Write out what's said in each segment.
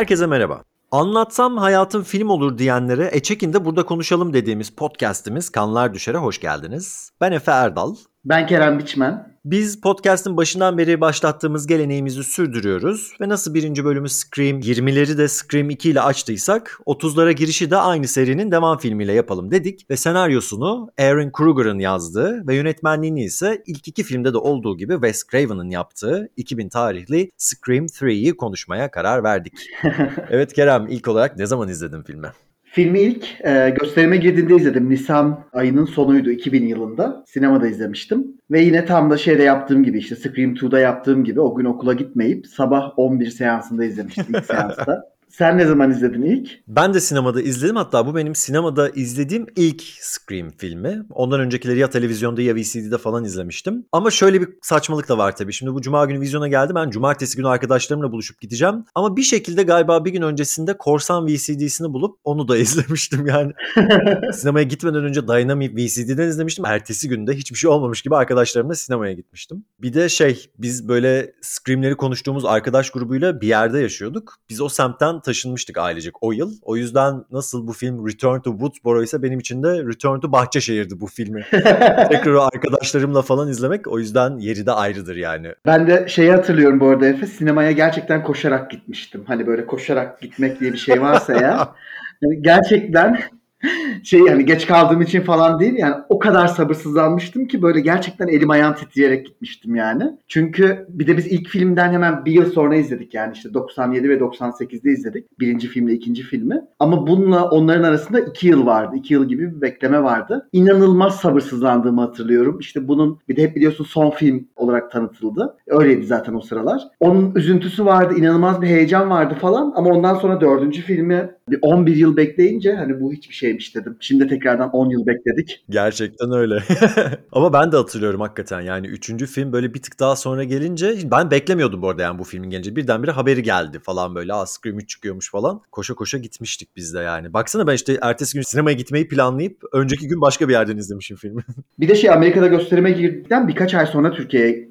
Herkese merhaba. Anlatsam hayatım film olur diyenlere e çekin de burada konuşalım dediğimiz podcast'imiz Kanlar Düşer'e hoş geldiniz. Ben Efe Erdal. Ben Kerem Biçmen. Biz podcast'ın başından beri başlattığımız geleneğimizi sürdürüyoruz ve nasıl birinci bölümü Scream 20'leri de Scream 2 ile açtıysak 30'lara girişi de aynı serinin devam filmiyle yapalım dedik ve senaryosunu Aaron Kruger'ın yazdığı ve yönetmenliğini ise ilk iki filmde de olduğu gibi Wes Craven'ın yaptığı 2000 tarihli Scream 3'yi konuşmaya karar verdik. evet Kerem ilk olarak ne zaman izledin filmi? Filmi ilk e, gösterime girdiğinde izledim. Nisan ayının sonuydu 2000 yılında. Sinemada izlemiştim. Ve yine tam da şeyde yaptığım gibi işte Scream 2'da yaptığım gibi o gün okula gitmeyip sabah 11 seansında izlemiştim ilk seansta. Sen ne zaman izledin ilk? Ben de sinemada izledim. Hatta bu benim sinemada izlediğim ilk Scream filmi. Ondan öncekileri ya televizyonda ya VCD'de falan izlemiştim. Ama şöyle bir saçmalık da var tabii. Şimdi bu cuma günü vizyona geldi. Ben cumartesi günü arkadaşlarımla buluşup gideceğim. Ama bir şekilde galiba bir gün öncesinde Korsan VCD'sini bulup onu da izlemiştim yani. sinemaya gitmeden önce dayanamıyıp VCD'den izlemiştim. Ertesi günde hiçbir şey olmamış gibi arkadaşlarımla sinemaya gitmiştim. Bir de şey biz böyle Scream'leri konuştuğumuz arkadaş grubuyla bir yerde yaşıyorduk. Biz o semtten taşınmıştık ailecek o yıl. O yüzden nasıl bu film Return to Woodsboro ise benim için de Return to Bahçeşehir'di bu filmi. Tekrar arkadaşlarımla falan izlemek o yüzden yeri de ayrıdır yani. Ben de şeyi hatırlıyorum bu arada Efe. Sinemaya gerçekten koşarak gitmiştim. Hani böyle koşarak gitmek diye bir şey varsa ya. Yani gerçekten şey yani geç kaldığım için falan değil yani o kadar sabırsızlanmıştım ki böyle gerçekten elim ayağım titreyerek gitmiştim yani. Çünkü bir de biz ilk filmden hemen bir yıl sonra izledik yani işte 97 ve 98'de izledik. Birinci filmle ikinci filmi. Ama bununla onların arasında iki yıl vardı. iki yıl gibi bir bekleme vardı. İnanılmaz sabırsızlandığımı hatırlıyorum. İşte bunun bir de hep biliyorsun son film olarak tanıtıldı. Öyleydi zaten o sıralar. Onun üzüntüsü vardı, inanılmaz bir heyecan vardı falan ama ondan sonra dördüncü filmi bir 11 yıl bekleyince hani bu hiçbir şeymiş dedim. Şimdi tekrardan 10 yıl bekledik. Gerçekten öyle. Ama ben de hatırlıyorum hakikaten yani üçüncü film böyle bir tık daha sonra gelince ben beklemiyordum bu arada yani bu filmin gelince. Birdenbire haberi geldi falan böyle. Aa Scream 3 çıkıyormuş falan. Koşa koşa gitmiştik biz de yani. Baksana ben işte ertesi gün sinemaya gitmeyi planlayıp önceki gün başka bir yerden izlemişim filmi. bir de şey Amerika'da gösterime girdikten birkaç ay sonra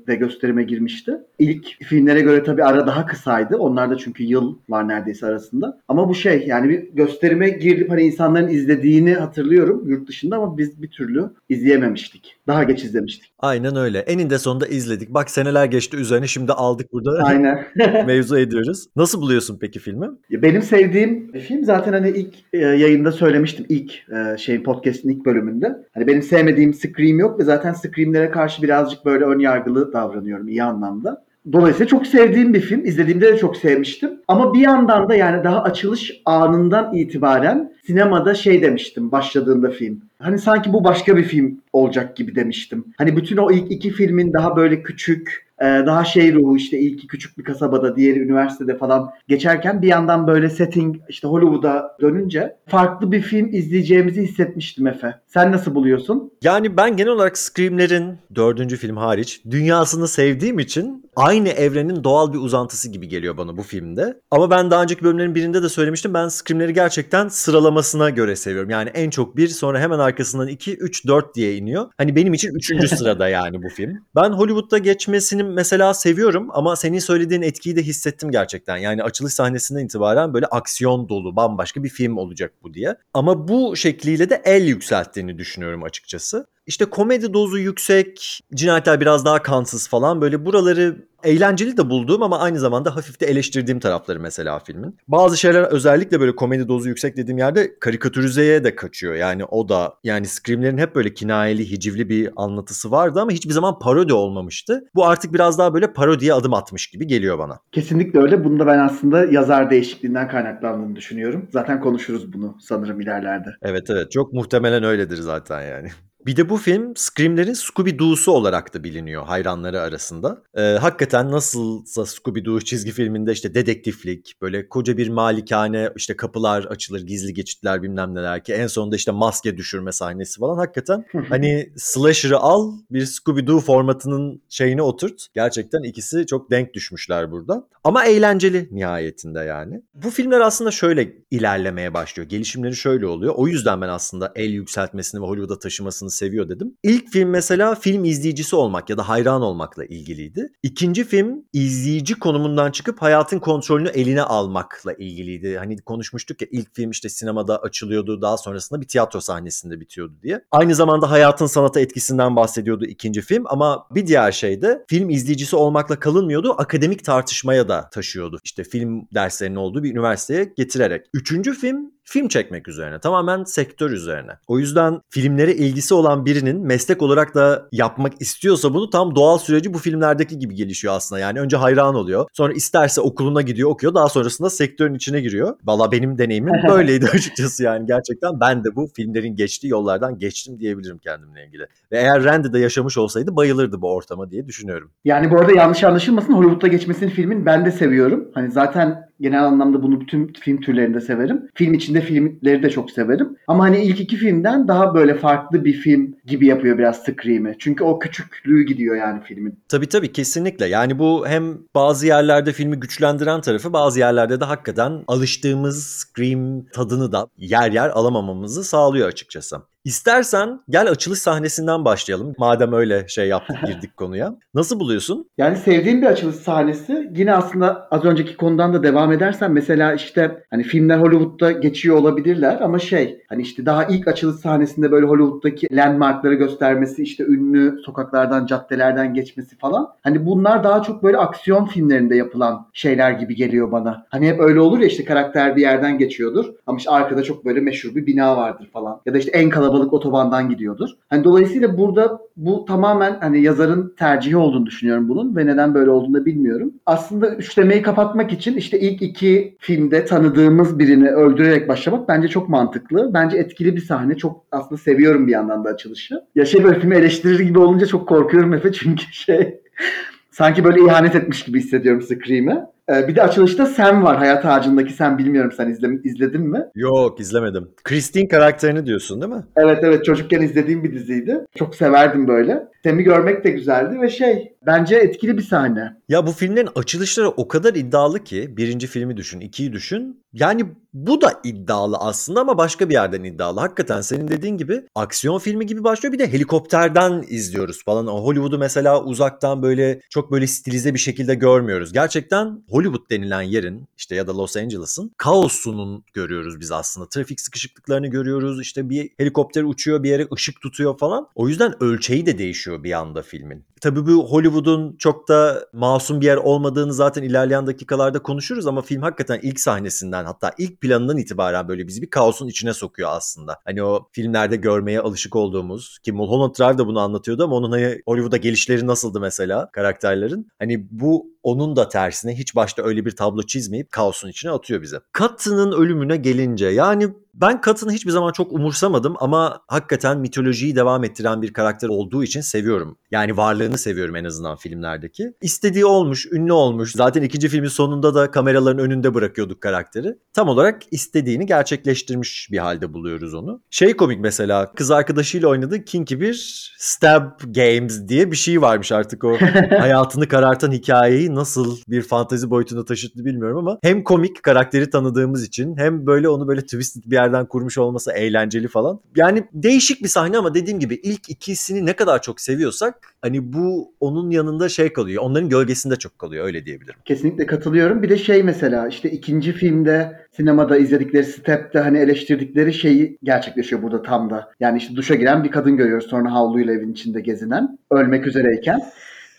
Türkiye'de gösterime girmişti. İlk filmlere göre tabii ara daha kısaydı. Onlar da çünkü yıl var neredeyse arasında. Ama bu şey yani bir gösterime girip hani insanların izlediğini hatırlıyorum yurt dışında ama biz bir türlü izleyememiştik. Daha geç izlemiştik. Aynen öyle. Eninde sonunda izledik. Bak seneler geçti üzerine şimdi aldık burada. Aynen. mevzu ediyoruz. Nasıl buluyorsun peki filmi? Benim sevdiğim film zaten hani ilk e, yayında söylemiştim. ilk e, şey podcast'in ilk bölümünde. Hani benim sevmediğim Scream yok ve zaten Scream'lere karşı birazcık böyle ön yargılı davranıyorum iyi anlamda. Dolayısıyla çok sevdiğim bir film. İzlediğimde de çok sevmiştim. Ama bir yandan da yani daha açılış anından itibaren sinemada şey demiştim başladığında film. Hani sanki bu başka bir film olacak gibi demiştim. Hani bütün o ilk iki filmin daha böyle küçük, daha şey ruhu işte ilki küçük bir kasabada, diğeri üniversitede falan geçerken bir yandan böyle setting işte Hollywood'a dönünce farklı bir film izleyeceğimizi hissetmiştim Efe. Sen nasıl buluyorsun? Yani ben genel olarak Scream'lerin dördüncü film hariç dünyasını sevdiğim için aynı evrenin doğal bir uzantısı gibi geliyor bana bu filmde. Ama ben daha önceki bölümlerin birinde de söylemiştim. Ben Scream'leri gerçekten sıralamasına göre seviyorum. Yani en çok bir sonra hemen arkasından 2, 3, 4 diye iniyor. Hani benim için 3. sırada yani bu film. Ben Hollywood'da geçmesini mesela seviyorum ama senin söylediğin etkiyi de hissettim gerçekten. Yani açılış sahnesinden itibaren böyle aksiyon dolu bambaşka bir film olacak bu diye. Ama bu şekliyle de el yükselttiğini düşünüyorum açıkçası. İşte komedi dozu yüksek, cinayetler biraz daha kansız falan böyle buraları eğlenceli de bulduğum ama aynı zamanda hafif de eleştirdiğim tarafları mesela filmin. Bazı şeyler özellikle böyle komedi dozu yüksek dediğim yerde karikatürizeye de kaçıyor. Yani o da yani Scream'lerin hep böyle kinayeli, hicivli bir anlatısı vardı ama hiçbir zaman parodi olmamıştı. Bu artık biraz daha böyle parodiye adım atmış gibi geliyor bana. Kesinlikle öyle. Bunu da ben aslında yazar değişikliğinden kaynaklandığını düşünüyorum. Zaten konuşuruz bunu sanırım ilerlerde. Evet evet çok muhtemelen öyledir zaten yani. Bir de bu film Scream'lerin Scooby-Doo'su olarak da biliniyor hayranları arasında. Ee, hakikaten nasılsa Scooby-Doo çizgi filminde işte dedektiflik, böyle koca bir malikane, işte kapılar açılır, gizli geçitler bilmem neler ki en sonunda işte maske düşürme sahnesi falan. Hakikaten hani slasher'ı al bir Scooby-Doo formatının şeyine oturt. Gerçekten ikisi çok denk düşmüşler burada. Ama eğlenceli nihayetinde yani. Bu filmler aslında şöyle ilerlemeye başlıyor. Gelişimleri şöyle oluyor. O yüzden ben aslında el yükseltmesini ve Hollywood'a taşımasını hayatını seviyor dedim. İlk film mesela film izleyicisi olmak ya da hayran olmakla ilgiliydi. İkinci film izleyici konumundan çıkıp hayatın kontrolünü eline almakla ilgiliydi. Hani konuşmuştuk ya ilk film işte sinemada açılıyordu daha sonrasında bir tiyatro sahnesinde bitiyordu diye. Aynı zamanda hayatın sanata etkisinden bahsediyordu ikinci film ama bir diğer şey de film izleyicisi olmakla kalınmıyordu. Akademik tartışmaya da taşıyordu. İşte film derslerinin olduğu bir üniversiteye getirerek. Üçüncü film film çekmek üzerine. Tamamen sektör üzerine. O yüzden filmlere ilgisi olan birinin meslek olarak da yapmak istiyorsa bunu tam doğal süreci bu filmlerdeki gibi gelişiyor aslında. Yani önce hayran oluyor. Sonra isterse okuluna gidiyor okuyor. Daha sonrasında sektörün içine giriyor. Valla benim deneyimim böyleydi açıkçası yani. Gerçekten ben de bu filmlerin geçtiği yollardan geçtim diyebilirim kendimle ilgili. Ve eğer Randy'de yaşamış olsaydı bayılırdı bu ortama diye düşünüyorum. Yani bu arada yanlış anlaşılmasın Hollywood'da geçmesini filmin ben de seviyorum. Hani zaten genel anlamda bunu bütün film türlerinde severim. Film içinde filmleri de çok severim. Ama hani ilk iki filmden daha böyle farklı bir film gibi yapıyor biraz Scream'i. Çünkü o küçüklüğü gidiyor yani filmin. Tabii tabii kesinlikle. Yani bu hem bazı yerlerde filmi güçlendiren tarafı bazı yerlerde de hakikaten alıştığımız Scream tadını da yer yer alamamamızı sağlıyor açıkçası. İstersen gel açılış sahnesinden başlayalım. Madem öyle şey yaptık girdik konuya. Nasıl buluyorsun? Yani sevdiğim bir açılış sahnesi. Yine aslında az önceki konudan da devam edersen mesela işte hani filmler Hollywood'da geçiyor olabilirler ama şey hani işte daha ilk açılış sahnesinde böyle Hollywood'daki landmarkları göstermesi işte ünlü sokaklardan caddelerden geçmesi falan. Hani bunlar daha çok böyle aksiyon filmlerinde yapılan şeyler gibi geliyor bana. Hani hep öyle olur ya işte karakter bir yerden geçiyordur ama işte arkada çok böyle meşhur bir bina vardır falan. Ya da işte en kalabalık otobandan gidiyordur. Hani dolayısıyla burada bu tamamen hani yazarın tercihi olduğunu düşünüyorum bunun ve neden böyle olduğunu da bilmiyorum. Aslında üçlemeyi kapatmak için işte ilk iki filmde tanıdığımız birini öldürerek başlamak bence çok mantıklı. Bence etkili bir sahne. Çok aslında seviyorum bir yandan da açılışı. Ya şey böyle filmi eleştirir gibi olunca çok korkuyorum Efe çünkü şey sanki böyle ihanet etmiş gibi hissediyorum Scream'e. Ee, bir de açılışta Sam var. Hayat ağacındaki Sam bilmiyorum sen izle, izledin mi? Yok izlemedim. Christine karakterini diyorsun değil mi? Evet evet çocukken izlediğim bir diziydi. Çok severdim böyle. Sam'i görmek de güzeldi ve şey bence etkili bir sahne. Ya bu filmlerin açılışları o kadar iddialı ki birinci filmi düşün, ikiyi düşün. Yani bu da iddialı aslında ama başka bir yerden iddialı. Hakikaten senin dediğin gibi aksiyon filmi gibi başlıyor. Bir de helikopterden izliyoruz falan. Hollywood'u mesela uzaktan böyle çok böyle stilize bir şekilde görmüyoruz. Gerçekten Hollywood denilen yerin işte ya da Los Angeles'ın kaosunun görüyoruz biz aslında. Trafik sıkışıklıklarını görüyoruz. İşte bir helikopter uçuyor bir yere ışık tutuyor falan. O yüzden ölçeği de değişiyor bir anda filmin. Tabii bu Hollywood'un çok da masum bir yer olmadığını zaten ilerleyen dakikalarda konuşuruz ama film hakikaten ilk sahnesinden hatta ilk planından itibaren böyle bizi bir kaosun içine sokuyor aslında. Hani o filmlerde görmeye alışık olduğumuz ki Mulholland Drive da bunu anlatıyordu ama onun hani Hollywood'a gelişleri nasıldı mesela karakterlerin. Hani bu onun da tersine hiç başta öyle bir tablo çizmeyip kaosun içine atıyor bize. Cutton'ın ölümüne gelince yani ben Cutton'ı hiçbir zaman çok umursamadım ama hakikaten mitolojiyi devam ettiren bir karakter olduğu için seviyorum. Yani varlığını seviyorum en azından filmlerdeki. İstediği olmuş, ünlü olmuş. Zaten ikinci filmin sonunda da kameraların önünde bırakıyorduk karakteri. Tam olarak istediğini gerçekleştirmiş bir halde buluyoruz onu. Şey komik mesela kız arkadaşıyla oynadığı kinky bir stab games diye bir şey varmış artık o hayatını karartan hikayeyi nasıl bir fantezi boyutuna taşıttı bilmiyorum ama hem komik karakteri tanıdığımız için hem böyle onu böyle twisted bir yerden kurmuş olması eğlenceli falan. Yani değişik bir sahne ama dediğim gibi ilk ikisini ne kadar çok seviyorsak hani bu onun yanında şey kalıyor. Onların gölgesinde çok kalıyor öyle diyebilirim. Kesinlikle katılıyorum. Bir de şey mesela işte ikinci filmde sinemada izledikleri Step'te hani eleştirdikleri şeyi gerçekleşiyor burada tam da. Yani işte duşa giren bir kadın görüyoruz sonra havluyla evin içinde gezinen ölmek üzereyken.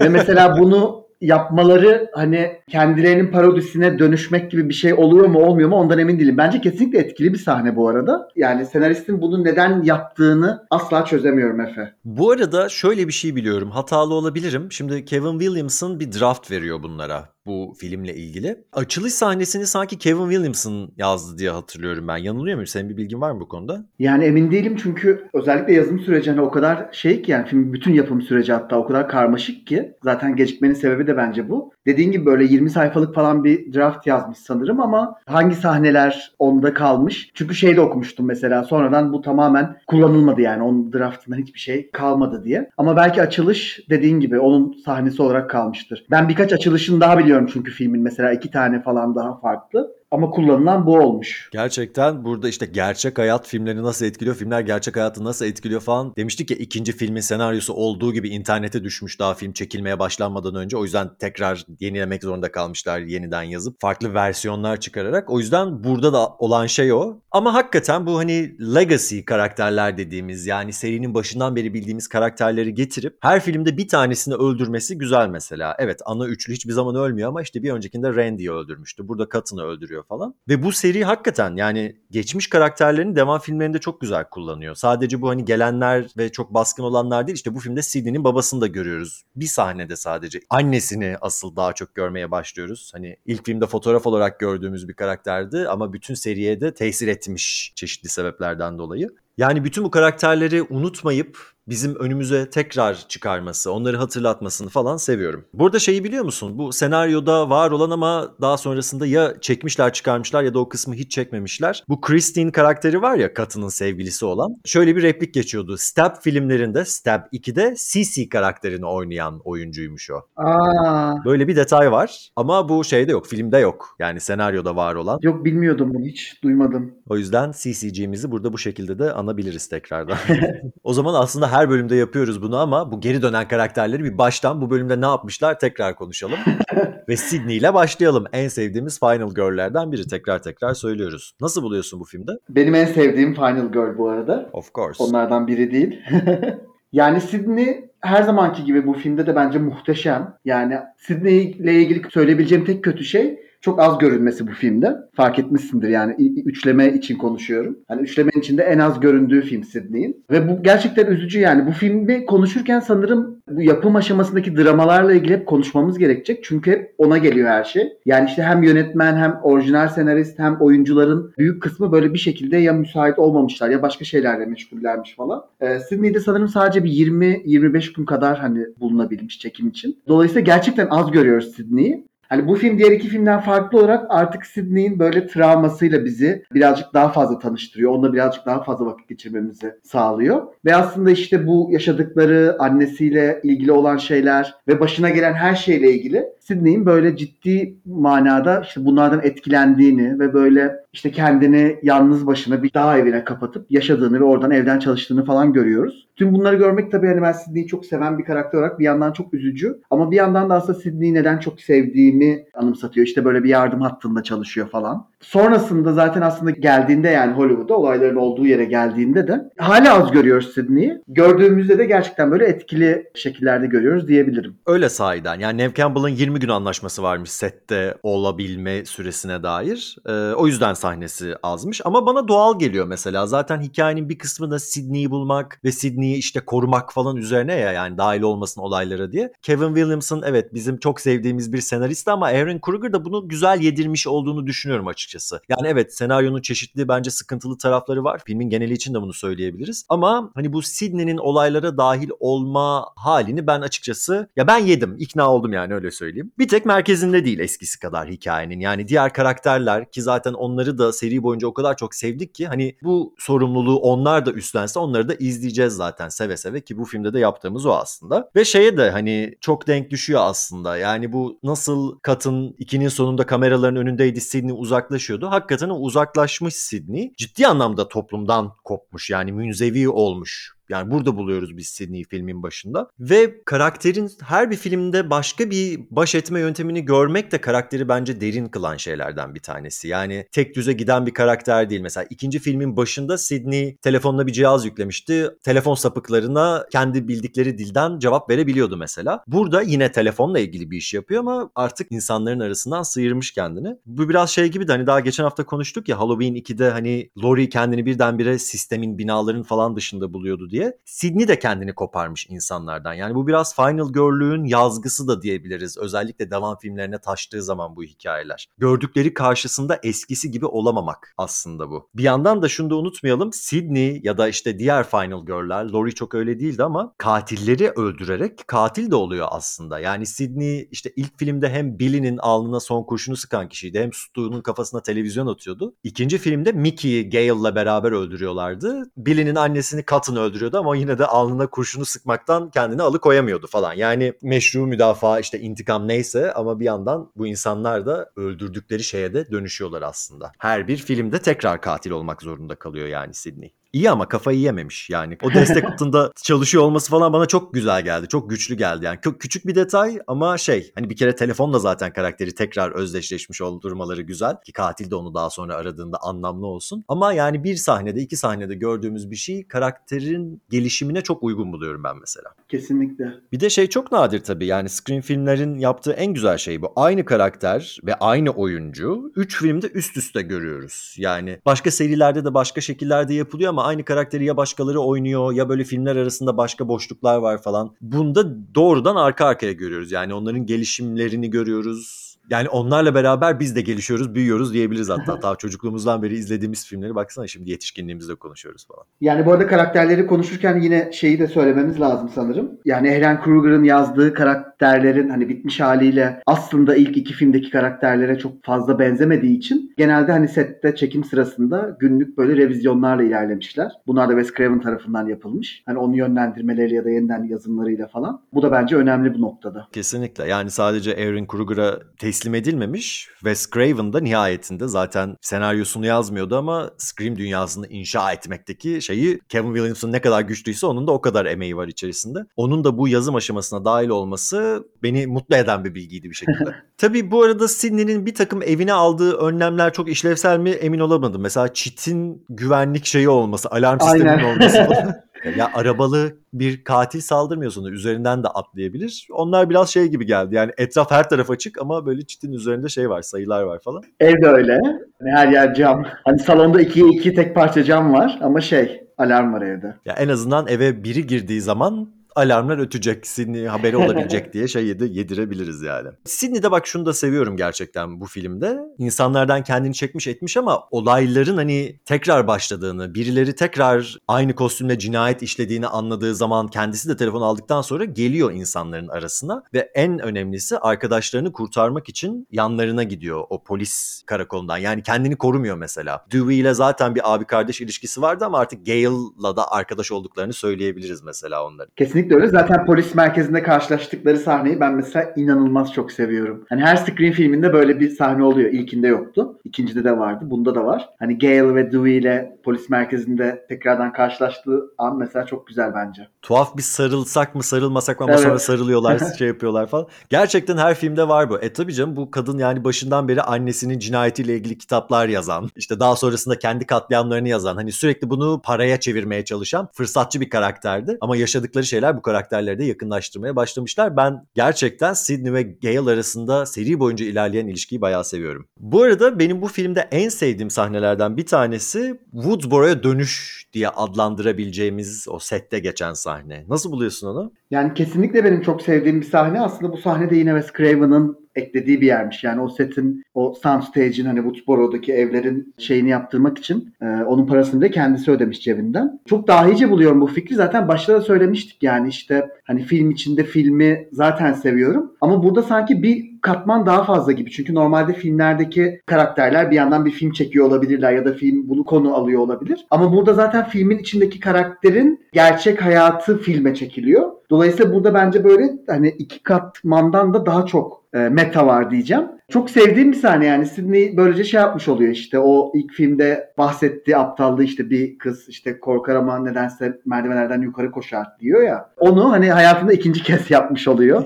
Ve mesela bunu yapmaları hani kendilerinin parodisine dönüşmek gibi bir şey oluyor mu olmuyor mu ondan emin değilim. Bence kesinlikle etkili bir sahne bu arada. Yani senaristin bunu neden yaptığını asla çözemiyorum Efe. Bu arada şöyle bir şey biliyorum. Hatalı olabilirim. Şimdi Kevin Williamson bir draft veriyor bunlara bu filmle ilgili. Açılış sahnesini sanki Kevin Williamson yazdı diye hatırlıyorum ben. Yanılıyor muyum? Senin bir bilgin var mı bu konuda? Yani emin değilim çünkü özellikle yazım süreci hani o kadar şey ki yani film bütün yapım süreci hatta o kadar karmaşık ki zaten gecikmenin sebebi de bence bu. Dediğin gibi böyle 20 sayfalık falan bir draft yazmış sanırım ama hangi sahneler onda kalmış? Çünkü şeyde okumuştum mesela sonradan bu tamamen kullanılmadı yani onun draftından hiçbir şey kalmadı diye. Ama belki açılış dediğin gibi onun sahnesi olarak kalmıştır. Ben birkaç açılışını daha biliyorum çünkü filmin mesela iki tane falan daha farklı. Ama kullanılan bu olmuş. Gerçekten burada işte gerçek hayat filmleri nasıl etkiliyor, filmler gerçek hayatı nasıl etkiliyor falan demiştik ya ikinci filmin senaryosu olduğu gibi internete düşmüş daha film çekilmeye başlanmadan önce. O yüzden tekrar yenilemek zorunda kalmışlar yeniden yazıp farklı versiyonlar çıkararak. O yüzden burada da olan şey o. Ama hakikaten bu hani legacy karakterler dediğimiz yani serinin başından beri bildiğimiz karakterleri getirip her filmde bir tanesini öldürmesi güzel mesela. Evet ana üçlü hiçbir zaman ölmüyor ama işte bir öncekinde Randy'yi öldürmüştü. Burada Cotton'ı öldürüyor falan. Ve bu seri hakikaten yani geçmiş karakterlerini devam filmlerinde çok güzel kullanıyor. Sadece bu hani gelenler ve çok baskın olanlar değil işte bu filmde Sidney'nin babasını da görüyoruz. Bir sahnede sadece. Annesini asıl daha çok görmeye başlıyoruz. Hani ilk filmde fotoğraf olarak gördüğümüz bir karakterdi ama bütün seriye de tesir etmiş çeşitli sebeplerden dolayı. Yani bütün bu karakterleri unutmayıp bizim önümüze tekrar çıkarması, onları hatırlatmasını falan seviyorum. Burada şeyi biliyor musun? Bu senaryoda var olan ama daha sonrasında ya çekmişler çıkarmışlar ya da o kısmı hiç çekmemişler. Bu Christine karakteri var ya Katının sevgilisi olan. Şöyle bir replik geçiyordu. Stab filmlerinde, Stab 2'de CC karakterini oynayan oyuncuymuş o. Aa, Böyle bir detay var ama bu şeyde yok, filmde yok. Yani senaryoda var olan. yok bilmiyordum bunu hiç duymadım. O yüzden CCG'mizi burada bu şekilde de anabiliriz tekrardan. o zaman aslında her bölümde yapıyoruz bunu ama bu geri dönen karakterleri bir baştan bu bölümde ne yapmışlar tekrar konuşalım. Ve Sydney ile başlayalım. En sevdiğimiz Final Girl'lerden biri tekrar tekrar söylüyoruz. Nasıl buluyorsun bu filmde? Benim en sevdiğim Final Girl bu arada. Of course. Onlardan biri değil. yani Sydney her zamanki gibi bu filmde de bence muhteşem. Yani Sydney ile ilgili söyleyebileceğim tek kötü şey çok az görünmesi bu filmde. Fark etmişsindir yani üçleme için konuşuyorum. Hani üçlemenin içinde en az göründüğü film Sydney'in. Ve bu gerçekten üzücü yani. Bu filmi konuşurken sanırım bu yapım aşamasındaki dramalarla ilgili hep konuşmamız gerekecek. Çünkü hep ona geliyor her şey. Yani işte hem yönetmen hem orijinal senarist hem oyuncuların büyük kısmı böyle bir şekilde ya müsait olmamışlar ya başka şeylerle meşgullermiş falan. Ee, Sydney'de sanırım sadece bir 20-25 gün kadar hani bulunabilmiş çekim için. Dolayısıyla gerçekten az görüyoruz Sydney'i. Hani bu film diğer iki filmden farklı olarak artık Sydney'in böyle travmasıyla bizi birazcık daha fazla tanıştırıyor. Onunla birazcık daha fazla vakit geçirmemizi sağlıyor. Ve aslında işte bu yaşadıkları annesiyle ilgili olan şeyler ve başına gelen her şeyle ilgili Sydney'in böyle ciddi manada işte bunlardan etkilendiğini ve böyle işte kendini yalnız başına bir dağ evine kapatıp yaşadığını ve oradan evden çalıştığını falan görüyoruz. Tüm bunları görmek tabii hani ben Sydney'i çok seven bir karakter olarak bir yandan çok üzücü ama bir yandan da aslında Sydney'i neden çok sevdiğimi anımsatıyor. İşte böyle bir yardım hattında çalışıyor falan. Sonrasında zaten aslında geldiğinde yani Hollywood'a olayların olduğu yere geldiğinde de hala az görüyoruz Sydney'i. Gördüğümüzde de gerçekten böyle etkili şekillerde görüyoruz diyebilirim. Öyle sahiden. Yani Neve Campbell'ın 20 gün anlaşması varmış sette olabilme süresine dair. Ee, o yüzden sahnesi azmış. Ama bana doğal geliyor mesela. Zaten hikayenin bir kısmı da Sydney'i bulmak ve Sydney'i işte korumak falan üzerine ya yani dahil olmasın olaylara diye. Kevin Williamson evet bizim çok sevdiğimiz bir senarist ama Aaron Kruger da bunu güzel yedirmiş olduğunu düşünüyorum açıkçası. Yani evet senaryonun çeşitli bence sıkıntılı tarafları var. Filmin geneli için de bunu söyleyebiliriz. Ama hani bu Sydney'nin olaylara dahil olma halini ben açıkçası ya ben yedim. ikna oldum yani öyle söyleyeyim. Bir tek merkezinde değil eskisi kadar hikayenin. Yani diğer karakterler ki zaten onları da seri boyunca o kadar çok sevdik ki hani bu sorumluluğu onlar da üstlense onları da izleyeceğiz zaten seve seve ki bu filmde de yaptığımız o aslında. Ve şeye de hani çok denk düşüyor aslında. Yani bu nasıl Kat'ın ikinin sonunda kameraların önündeydi Sydney uzaklaşıyordu. Hakikaten uzaklaşmış Sydney ciddi anlamda toplumdan kopmuş yani münzevi olmuş. Yani burada buluyoruz biz Sydney'i filmin başında. Ve karakterin her bir filmde başka bir baş etme yöntemini görmek de karakteri bence derin kılan şeylerden bir tanesi. Yani tek düze giden bir karakter değil. Mesela ikinci filmin başında Sydney telefonuna bir cihaz yüklemişti. Telefon sapıklarına kendi bildikleri dilden cevap verebiliyordu mesela. Burada yine telefonla ilgili bir iş yapıyor ama artık insanların arasından sıyırmış kendini. Bu biraz şey gibi de hani daha geçen hafta konuştuk ya Halloween 2'de hani Laurie kendini birdenbire sistemin binaların falan dışında buluyordu diye. Sydney de kendini koparmış insanlardan. Yani bu biraz Final Girl'lüğün yazgısı da diyebiliriz. Özellikle devam filmlerine taştığı zaman bu hikayeler. Gördükleri karşısında eskisi gibi olamamak aslında bu. Bir yandan da şunu da unutmayalım. Sydney ya da işte diğer Final Girl'ler, Laurie çok öyle değildi ama katilleri öldürerek katil de oluyor aslında. Yani Sydney işte ilk filmde hem Billy'nin alnına son kurşunu sıkan kişiydi hem Stu'nun kafasına televizyon atıyordu. İkinci filmde Mickey'i Gale'la beraber öldürüyorlardı. Billy'nin annesini Cotton öldürüyordu. Ediyordu ama yine de alnına kurşunu sıkmaktan kendini alıkoyamıyordu falan. Yani meşru müdafaa işte intikam neyse ama bir yandan bu insanlar da öldürdükleri şeye de dönüşüyorlar aslında. Her bir filmde tekrar katil olmak zorunda kalıyor yani Sidney. İyi ama kafayı yememiş yani. O destek altında çalışıyor olması falan bana çok güzel geldi. Çok güçlü geldi yani. Çok küçük bir detay ama şey hani bir kere telefonla zaten karakteri tekrar özdeşleşmiş oldurmaları güzel. Ki katil de onu daha sonra aradığında anlamlı olsun. Ama yani bir sahnede iki sahnede gördüğümüz bir şey karakterin gelişimine çok uygun buluyorum ben mesela. Kesinlikle. Bir de şey çok nadir tabii yani screen filmlerin yaptığı en güzel şey bu. Aynı karakter ve aynı oyuncu 3 filmde üst üste görüyoruz. Yani başka serilerde de başka şekillerde yapılıyor ama aynı karakteri ya başkaları oynuyor ya böyle filmler arasında başka boşluklar var falan. Bunda doğrudan arka arkaya görüyoruz. Yani onların gelişimlerini görüyoruz. Yani onlarla beraber biz de gelişiyoruz, büyüyoruz diyebiliriz hatta. Ta çocukluğumuzdan beri izlediğimiz filmleri baksana şimdi yetişkinliğimizde konuşuyoruz falan. Yani bu arada karakterleri konuşurken yine şeyi de söylememiz lazım sanırım. Yani Ehren Kruger'ın yazdığı karakterlerin hani bitmiş haliyle aslında ilk iki filmdeki karakterlere çok fazla benzemediği için genelde hani sette çekim sırasında günlük böyle revizyonlarla ilerlemişler. Bunlar da Wes Craven tarafından yapılmış. Hani onu yönlendirmeleri ya da yeniden yazımlarıyla falan. Bu da bence önemli bu noktada. Kesinlikle. Yani sadece Aaron Kruger'a teslim edilmemiş. Wes Craven da nihayetinde zaten senaryosunu yazmıyordu ama Scream dünyasını inşa etmekteki şeyi Kevin Williamson ne kadar güçlüyse onun da o kadar emeği var içerisinde. Onun da bu yazım aşamasına dahil olması beni mutlu eden bir bilgiydi bir şekilde. Tabii bu arada Sidney'nin bir takım evine aldığı önlemler çok işlevsel mi emin olamadım. Mesela çitin güvenlik şeyi olması, alarm sisteminin olması. Ya arabalı bir katil saldırmıyor sana üzerinden de atlayabilir. Onlar biraz şey gibi geldi. Yani etraf her taraf açık ama böyle çitin üzerinde şey var, sayılar var falan. Ev de öyle. Hani her yer cam. Hani salonda ikiye iki tek parça cam var ama şey alarm var evde. Ya en azından eve biri girdiği zaman alarmlar ötecek, Sydney haberi olabilecek diye şey yedi, yedirebiliriz yani. Sydney'de bak şunu da seviyorum gerçekten bu filmde. İnsanlardan kendini çekmiş etmiş ama olayların hani tekrar başladığını, birileri tekrar aynı kostümle cinayet işlediğini anladığı zaman kendisi de telefon aldıktan sonra geliyor insanların arasına ve en önemlisi arkadaşlarını kurtarmak için yanlarına gidiyor o polis karakolundan. Yani kendini korumuyor mesela. Dewey ile zaten bir abi kardeş ilişkisi vardı ama artık Gale'la da arkadaş olduklarını söyleyebiliriz mesela onların. Kesinlikle öyle. Zaten polis merkezinde karşılaştıkları sahneyi ben mesela inanılmaz çok seviyorum. Hani her Scream filminde böyle bir sahne oluyor. İlkinde yoktu. İkincide de vardı. Bunda da var. Hani Gale ve Dewey ile polis merkezinde tekrardan karşılaştığı an mesela çok güzel bence. Tuhaf bir sarılsak mı sarılmasak mı ama Evet. sonra sarılıyorlar şey yapıyorlar falan. Gerçekten her filmde var bu. E tabii canım bu kadın yani başından beri annesinin cinayetiyle ilgili kitaplar yazan, işte daha sonrasında kendi katliamlarını yazan, hani sürekli bunu paraya çevirmeye çalışan fırsatçı bir karakterdi. Ama yaşadıkları şeyler bu karakterleri de yakınlaştırmaya başlamışlar. Ben gerçekten Sidney ve Gale arasında seri boyunca ilerleyen ilişkiyi bayağı seviyorum. Bu arada benim bu filmde en sevdiğim sahnelerden bir tanesi Woodsboro'ya dönüş diye adlandırabileceğimiz o sette geçen sahne. Nasıl buluyorsun onu? Yani kesinlikle benim çok sevdiğim bir sahne. Aslında bu sahne de yine Wes Craven'ın eklediği bir yermiş. Yani o setin, o soundstage'in hani Woodsboro'daki evlerin şeyini yaptırmak için e, onun parasını da kendisi ödemiş cebinden. Çok dahice buluyorum bu fikri. Zaten başta da söylemiştik yani işte hani film içinde filmi zaten seviyorum. Ama burada sanki bir katman daha fazla gibi. Çünkü normalde filmlerdeki karakterler bir yandan bir film çekiyor olabilirler ya da film bunu konu alıyor olabilir. Ama burada zaten filmin içindeki karakterin gerçek hayatı filme çekiliyor. Dolayısıyla burada bence böyle hani iki katmandan da daha çok e, meta var diyeceğim. Çok sevdiğim bir sahne yani Sidney böylece şey yapmış oluyor işte o ilk filmde bahsettiği aptallığı işte bir kız işte korkar ama nedense merdivenlerden yukarı koşar diyor ya. Onu hani hayatında ikinci kez yapmış oluyor.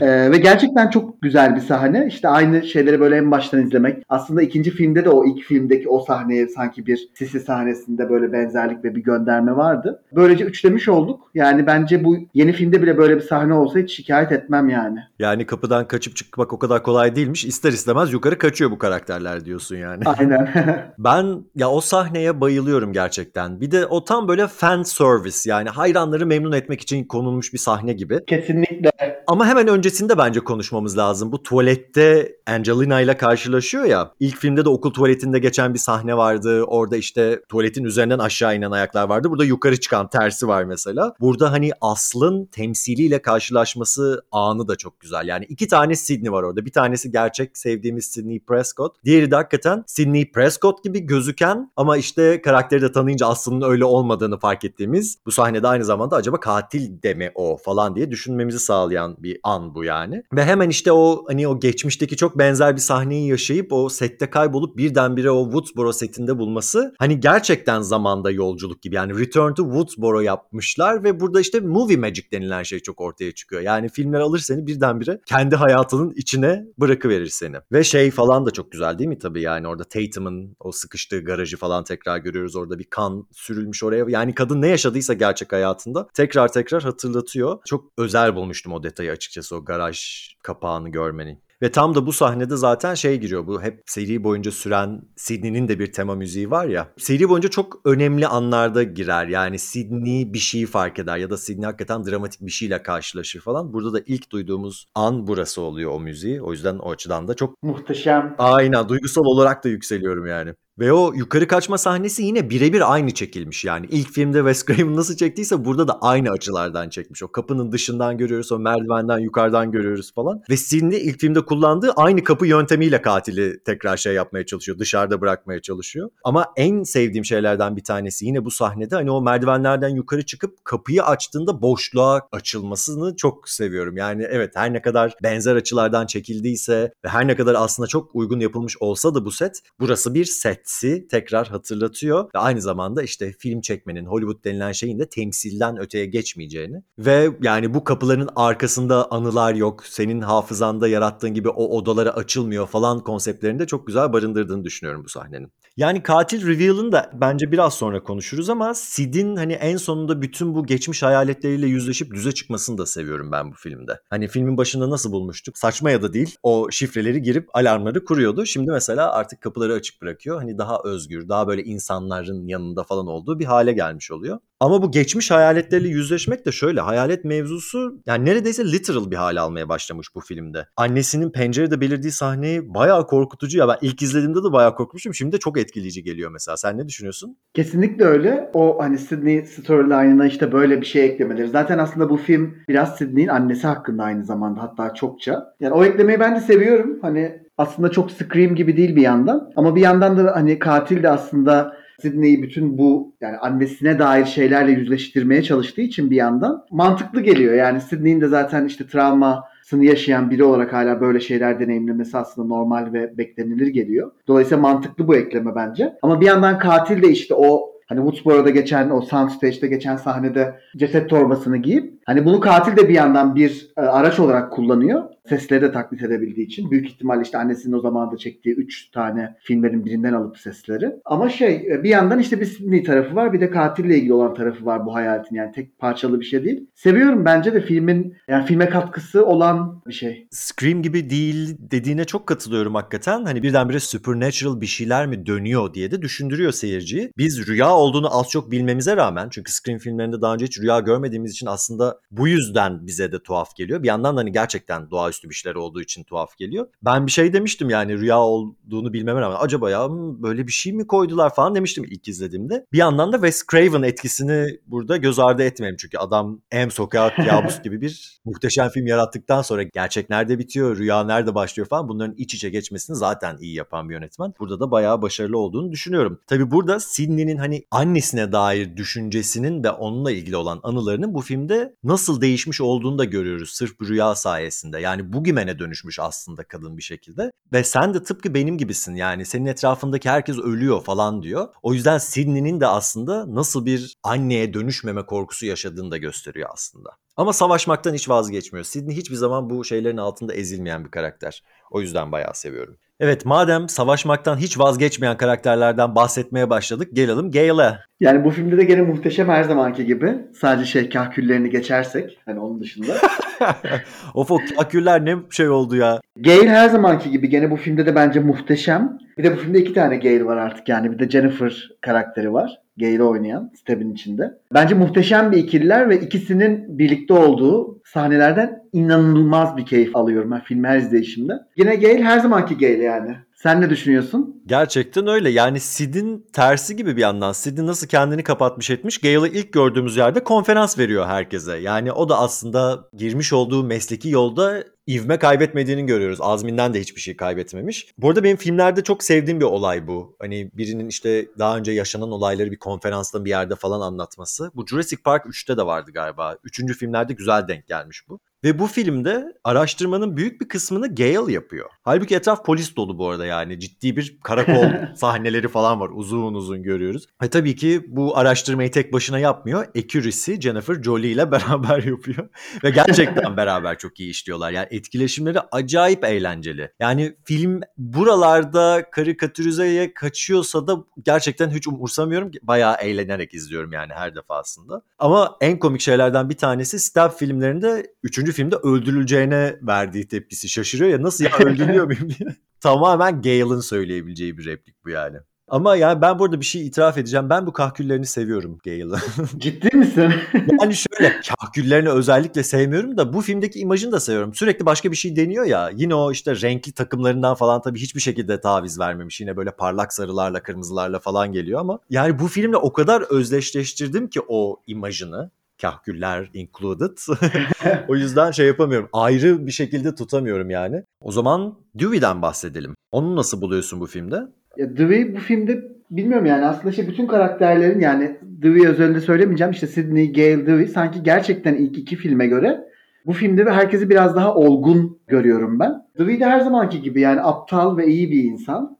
Ee, ve gerçekten çok güzel bir sahne. İşte aynı şeyleri böyle en baştan izlemek. Aslında ikinci filmde de o ilk filmdeki o sahneye sanki bir sisi sahnesinde böyle benzerlik ve bir gönderme vardı. Böylece üçlemiş olduk. Yani bence bu yeni filmde bile böyle bir sahne olsa hiç şikayet etmem yani. Yani kapıdan kaçıp çıkmak o kadar kolay değilmiş. İster istemez yukarı kaçıyor bu karakterler diyorsun yani. Aynen. Ben ya o sahneye bayılıyorum gerçekten. Bir de o tam böyle fan service yani hayranları memnun etmek için konulmuş bir sahne gibi. Kesinlikle. Ama hemen öncesinde bence konuşmamız lazım. Bu tuvalette Angelina ile karşılaşıyor ya. İlk filmde de okul tuvaletinde geçen bir sahne vardı. Orada işte tuvaletin üzerinden aşağı inen ayaklar vardı. Burada yukarı çıkan tersi var mesela. Burada hani Asl'ın temsiliyle karşılaşması anı da çok güzel. Yani iki tane Sidney var orada. Bir tanesi gerçek sevdiğimiz Sidney Prescott. Diğeri de hakikaten Sidney Prescott gibi gözüken ama işte karakteri de tanıyınca aslında öyle olmadığını fark ettiğimiz bu sahnede aynı zamanda acaba katil de mi o falan diye düşünmemizi sağlayan bir an bu yani. Ve hemen işte o hani o geçmişteki çok benzer bir sahneyi yaşayıp o sette kaybolup birdenbire o Woodsboro setinde bulması hani gerçekten zamanda yolculuk gibi. Yani Return to Woodsboro yapmışlar ve burada işte movie magic denilen şey çok ortaya çıkıyor. Yani filmler alır seni birdenbire kendi hayatının içine bırakıverir seni. Ve şey falan da çok güzel değil mi tabii yani orada Tatum'un o sıkıştığı garajı falan tekrar görüyoruz. Orada bir kan sürülmüş oraya. Yani kadın ne yaşadıysa gerçek hayatında tekrar tekrar hatırlatıyor. Çok özel bulmuştum o detayı açıkçası o garaj kapağını görmenin. Ve tam da bu sahnede zaten şey giriyor. Bu hep seri boyunca süren Sidney'nin de bir tema müziği var ya. Seri boyunca çok önemli anlarda girer. Yani Sidney bir şeyi fark eder ya da Sidney hakikaten dramatik bir şeyle karşılaşır falan. Burada da ilk duyduğumuz an burası oluyor o müziği. O yüzden o açıdan da çok Muhteşem. aynen duygusal olarak da yükseliyorum yani. Ve o yukarı kaçma sahnesi yine birebir aynı çekilmiş yani. İlk filmde Wes Craven nasıl çektiyse burada da aynı açılardan çekmiş. O kapının dışından görüyoruz, o merdivenden yukarıdan görüyoruz falan. Ve Sidney ilk filmde kullandığı aynı kapı yöntemiyle katili tekrar şey yapmaya çalışıyor. Dışarıda bırakmaya çalışıyor. Ama en sevdiğim şeylerden bir tanesi yine bu sahnede hani o merdivenlerden yukarı çıkıp kapıyı açtığında boşluğa açılmasını çok seviyorum. Yani evet her ne kadar benzer açılardan çekildiyse ve her ne kadar aslında çok uygun yapılmış olsa da bu set burası bir set hissi tekrar hatırlatıyor ve aynı zamanda işte film çekmenin Hollywood denilen şeyin de temsilden öteye geçmeyeceğini ve yani bu kapıların arkasında anılar yok senin hafızanda yarattığın gibi o odalara açılmıyor falan konseptlerini de çok güzel barındırdığını düşünüyorum bu sahnenin. Yani katil reveal'ın da bence biraz sonra konuşuruz ama Sid'in hani en sonunda bütün bu geçmiş hayaletleriyle yüzleşip düze çıkmasını da seviyorum ben bu filmde. Hani filmin başında nasıl bulmuştuk? Saçma ya da değil. O şifreleri girip alarmları kuruyordu. Şimdi mesela artık kapıları açık bırakıyor. Hani daha özgür, daha böyle insanların yanında falan olduğu bir hale gelmiş oluyor. Ama bu geçmiş hayaletleriyle yüzleşmek de şöyle. Hayalet mevzusu yani neredeyse literal bir hale almaya başlamış bu filmde. Annesinin pencerede belirdiği sahneyi bayağı korkutucu ya. Ben ilk izlediğimde de bayağı korkmuşum. Şimdi de çok etkileyici geliyor mesela. Sen ne düşünüyorsun? Kesinlikle öyle. O hani Sydney storyline'ına işte böyle bir şey eklemeleri. Zaten aslında bu film biraz Sydney'in annesi hakkında aynı zamanda hatta çokça. Yani o eklemeyi ben de seviyorum. Hani aslında çok Scream gibi değil bir yandan. Ama bir yandan da hani katil de aslında Sydney'i bütün bu yani annesine dair şeylerle yüzleştirmeye çalıştığı için bir yandan mantıklı geliyor. Yani Sydney'in de zaten işte travmasını yaşayan biri olarak hala böyle şeyler deneyimlemesi aslında normal ve beklenilir geliyor. Dolayısıyla mantıklı bu ekleme bence. Ama bir yandan katil de işte o Hani Woodsboro'da geçen o soundstage'de geçen sahnede ceset torbasını giyip hani bunu katil de bir yandan bir e, araç olarak kullanıyor. Sesleri de taklit edebildiği için. Büyük ihtimalle işte annesinin o zamanında çektiği 3 tane filmlerin birinden alıp sesleri. Ama şey e, bir yandan işte bir Sydney tarafı var bir de katille ilgili olan tarafı var bu hayaletin. Yani tek parçalı bir şey değil. Seviyorum bence de filmin yani filme katkısı olan bir şey. Scream gibi değil dediğine çok katılıyorum hakikaten. Hani birdenbire supernatural bir şeyler mi dönüyor diye de düşündürüyor seyirciyi. Biz rüya olduğunu az çok bilmemize rağmen çünkü Scream filmlerinde daha önce hiç rüya görmediğimiz için aslında bu yüzden bize de tuhaf geliyor. Bir yandan da hani gerçekten doğaüstü bir şeyler olduğu için tuhaf geliyor. Ben bir şey demiştim yani rüya olduğunu bilmeme rağmen acaba ya böyle bir şey mi koydular falan demiştim ilk izlediğimde. Bir yandan da Wes Craven etkisini burada göz ardı etmeyelim çünkü adam M Sokak Kabus gibi bir muhteşem film yarattıktan sonra gerçek nerede bitiyor, rüya nerede başlıyor falan bunların iç içe geçmesini zaten iyi yapan bir yönetmen. Burada da bayağı başarılı olduğunu düşünüyorum. Tabi burada Sidney'nin hani annesine dair düşüncesinin ve onunla ilgili olan anılarının bu filmde nasıl değişmiş olduğunu da görüyoruz sırf bu rüya sayesinde. Yani bugimene dönüşmüş aslında kadın bir şekilde. Ve sen de tıpkı benim gibisin yani senin etrafındaki herkes ölüyor falan diyor. O yüzden Sidney'nin de aslında nasıl bir anneye dönüşmeme korkusu yaşadığını da gösteriyor aslında. Ama savaşmaktan hiç vazgeçmiyor. Sidney hiçbir zaman bu şeylerin altında ezilmeyen bir karakter. O yüzden bayağı seviyorum. Evet madem savaşmaktan hiç vazgeçmeyen karakterlerden bahsetmeye başladık gelelim Gale'e. Yani bu filmde de gene muhteşem her zamanki gibi. Sadece şey kahküllerini geçersek hani onun dışında. of o kahküller ne şey oldu ya. Gale her zamanki gibi gene bu filmde de bence muhteşem. Bir de bu filmde iki tane Gale var artık yani. Bir de Jennifer karakteri var. Gale'i oynayan Step'in içinde. Bence muhteşem bir ikililer ve ikisinin birlikte olduğu sahnelerden inanılmaz bir keyif alıyorum ben film her izleyişimde. Yine Gale her zamanki Gale yani. Sen ne düşünüyorsun? Gerçekten öyle. Yani Sid'in tersi gibi bir yandan. Sid nasıl kendini kapatmış etmiş. Gale'ı ilk gördüğümüz yerde konferans veriyor herkese. Yani o da aslında girmiş olduğu mesleki yolda ivme kaybetmediğini görüyoruz. Azminden de hiçbir şey kaybetmemiş. Bu arada benim filmlerde çok sevdiğim bir olay bu. Hani birinin işte daha önce yaşanan olayları bir konferansta bir yerde falan anlatması. Bu Jurassic Park 3'te de vardı galiba. Üçüncü filmlerde güzel denk gelmiş bu. Ve bu filmde araştırmanın büyük bir kısmını Gale yapıyor. Halbuki etraf polis dolu bu arada yani. Ciddi bir karakol sahneleri falan var. Uzun uzun görüyoruz. Ve tabii ki bu araştırmayı tek başına yapmıyor. Accuracy Jennifer Jolie ile beraber yapıyor. Ve gerçekten beraber çok iyi işliyorlar. Yani etkileşimleri acayip eğlenceli. Yani film buralarda karikatürizeye kaçıyorsa da gerçekten hiç umursamıyorum. Bayağı eğlenerek izliyorum yani her defasında. Ama en komik şeylerden bir tanesi Stab filmlerinde 3 filmde öldürüleceğine verdiği tepkisi şaşırıyor ya nasıl ya öldürülüyor muyum diye. Tamamen Gale'ın söyleyebileceği bir replik bu yani. Ama yani ben burada bir şey itiraf edeceğim. Ben bu kahküllerini seviyorum Gale'ın. Ciddi misin? yani şöyle kahküllerini özellikle sevmiyorum da bu filmdeki imajını da seviyorum. Sürekli başka bir şey deniyor ya. Yine o işte renkli takımlarından falan tabii hiçbir şekilde taviz vermemiş. Yine böyle parlak sarılarla kırmızılarla falan geliyor ama yani bu filmle o kadar özdeşleştirdim ki o imajını kahküller included. o yüzden şey yapamıyorum. Ayrı bir şekilde tutamıyorum yani. O zaman Dewey'den bahsedelim. Onu nasıl buluyorsun bu filmde? Ya Dewey bu filmde bilmiyorum yani aslında işte bütün karakterlerin yani Dewey özelinde söylemeyeceğim işte Sidney, Gale, Dewey sanki gerçekten ilk iki filme göre bu filmde ve herkesi biraz daha olgun görüyorum ben. Dewey de her zamanki gibi yani aptal ve iyi bir insan.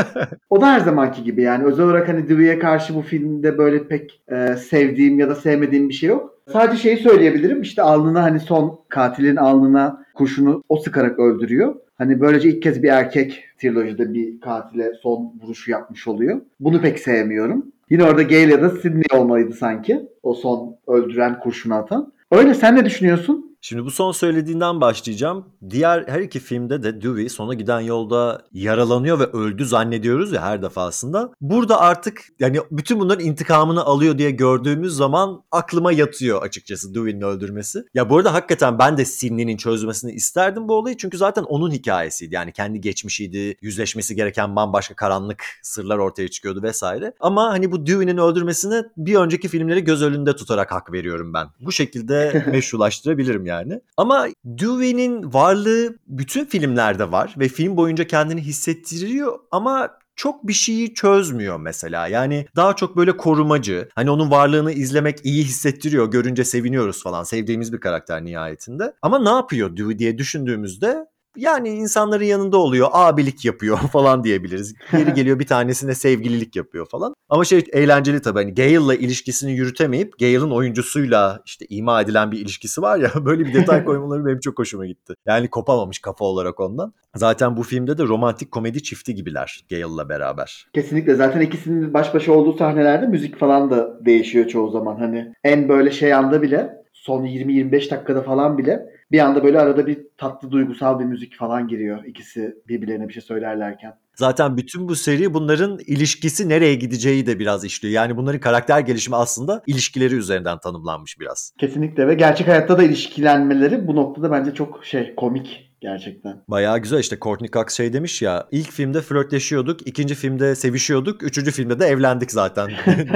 o da her zamanki gibi yani özel olarak hani Dewey'e karşı bu filmde böyle pek e, sevdiğim ya da sevmediğim bir şey yok. Sadece şeyi söyleyebilirim işte alnına hani son katilin alnına kurşunu o sıkarak öldürüyor. Hani böylece ilk kez bir erkek trilojide bir katile son vuruşu yapmış oluyor. Bunu pek sevmiyorum. Yine orada Gale ya da Sidney olmalıydı sanki. O son öldüren kurşunu atan. Öyle sen ne düşünüyorsun? Şimdi bu son söylediğinden başlayacağım. Diğer her iki filmde de Dewey sona giden yolda yaralanıyor ve öldü zannediyoruz ya her defasında. Burada artık yani bütün bunların intikamını alıyor diye gördüğümüz zaman aklıma yatıyor açıkçası Dewey'nin öldürmesi. Ya bu arada hakikaten ben de Sidney'nin çözmesini isterdim bu olayı. Çünkü zaten onun hikayesiydi. Yani kendi geçmişiydi. Yüzleşmesi gereken bambaşka karanlık sırlar ortaya çıkıyordu vesaire. Ama hani bu Dewey'nin öldürmesini bir önceki filmleri göz önünde tutarak hak veriyorum ben. Bu şekilde meşrulaştırabilirim yani yani. Ama Dewey'nin varlığı bütün filmlerde var ve film boyunca kendini hissettiriyor ama çok bir şeyi çözmüyor mesela. Yani daha çok böyle korumacı. Hani onun varlığını izlemek iyi hissettiriyor. Görünce seviniyoruz falan. Sevdiğimiz bir karakter nihayetinde. Ama ne yapıyor Dewey diye düşündüğümüzde yani insanların yanında oluyor, abilik yapıyor falan diyebiliriz. Geri geliyor bir tanesine sevgililik yapıyor falan. Ama şey eğlenceli tabii hani Gale'la ilişkisini yürütemeyip Gale'ın oyuncusuyla işte ima edilen bir ilişkisi var ya böyle bir detay koymaları benim çok hoşuma gitti. Yani kopamamış kafa olarak ondan. Zaten bu filmde de romantik komedi çifti gibiler Gale'la beraber. Kesinlikle zaten ikisinin baş başa olduğu sahnelerde müzik falan da değişiyor çoğu zaman. Hani en böyle şey anda bile son 20-25 dakikada falan bile bir anda böyle arada bir tatlı duygusal bir müzik falan giriyor ikisi birbirlerine bir şey söylerlerken. Zaten bütün bu seri bunların ilişkisi nereye gideceği de biraz işliyor. Yani bunların karakter gelişimi aslında ilişkileri üzerinden tanımlanmış biraz. Kesinlikle ve gerçek hayatta da ilişkilenmeleri bu noktada bence çok şey komik gerçekten. Bayağı güzel işte Courtney Cox şey demiş ya ilk filmde flörtleşiyorduk, ikinci filmde sevişiyorduk, üçüncü filmde de evlendik zaten.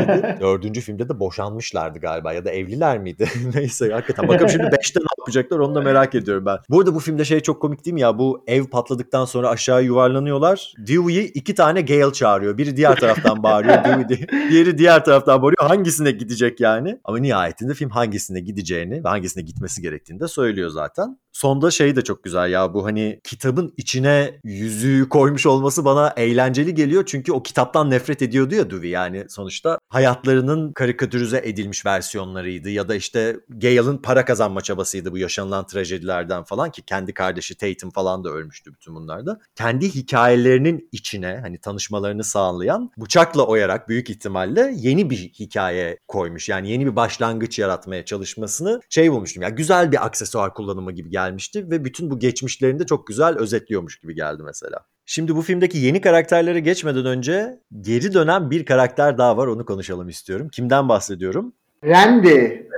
Dördüncü filmde de boşanmışlardı galiba ya da evliler miydi? Neyse hakikaten bakalım şimdi beşte ne yapacaklar onu da merak ediyorum ben. Bu arada bu filmde şey çok komik değil mi ya bu ev patladıktan sonra aşağı yuvarlanıyorlar. Dewey'i iki tane Gale çağırıyor. Biri diğer taraftan bağırıyor Dewey diye. Diğeri diğer taraftan bağırıyor. Hangisine gidecek yani? Ama nihayetinde film hangisine gideceğini ve hangisine gitmesi gerektiğini de söylüyor zaten. Sonda şey de çok güzel ya bu hani kitabın içine yüzüğü koymuş olması bana eğlenceli geliyor. Çünkü o kitaptan nefret ediyordu ya Dewey yani sonuçta hayatlarının karikatürize edilmiş versiyonlarıydı. Ya da işte Gale'ın para kazanma çabasıydı bu yaşanılan trajedilerden falan ki kendi kardeşi Tatum falan da ölmüştü bütün bunlarda. Kendi hikayelerinin içine hani tanışmalarını sağlayan bıçakla oyarak büyük ihtimalle yeni bir hikaye koymuş. Yani yeni bir başlangıç yaratmaya çalışmasını şey bulmuştum ya güzel bir aksesuar kullanımı gibi gelmişti ve bütün bu geçmişlerini de çok güzel özetliyormuş gibi geldi mesela. Şimdi bu filmdeki yeni karakterlere geçmeden önce geri dönen bir karakter daha var onu konuşalım istiyorum. Kimden bahsediyorum? Randy.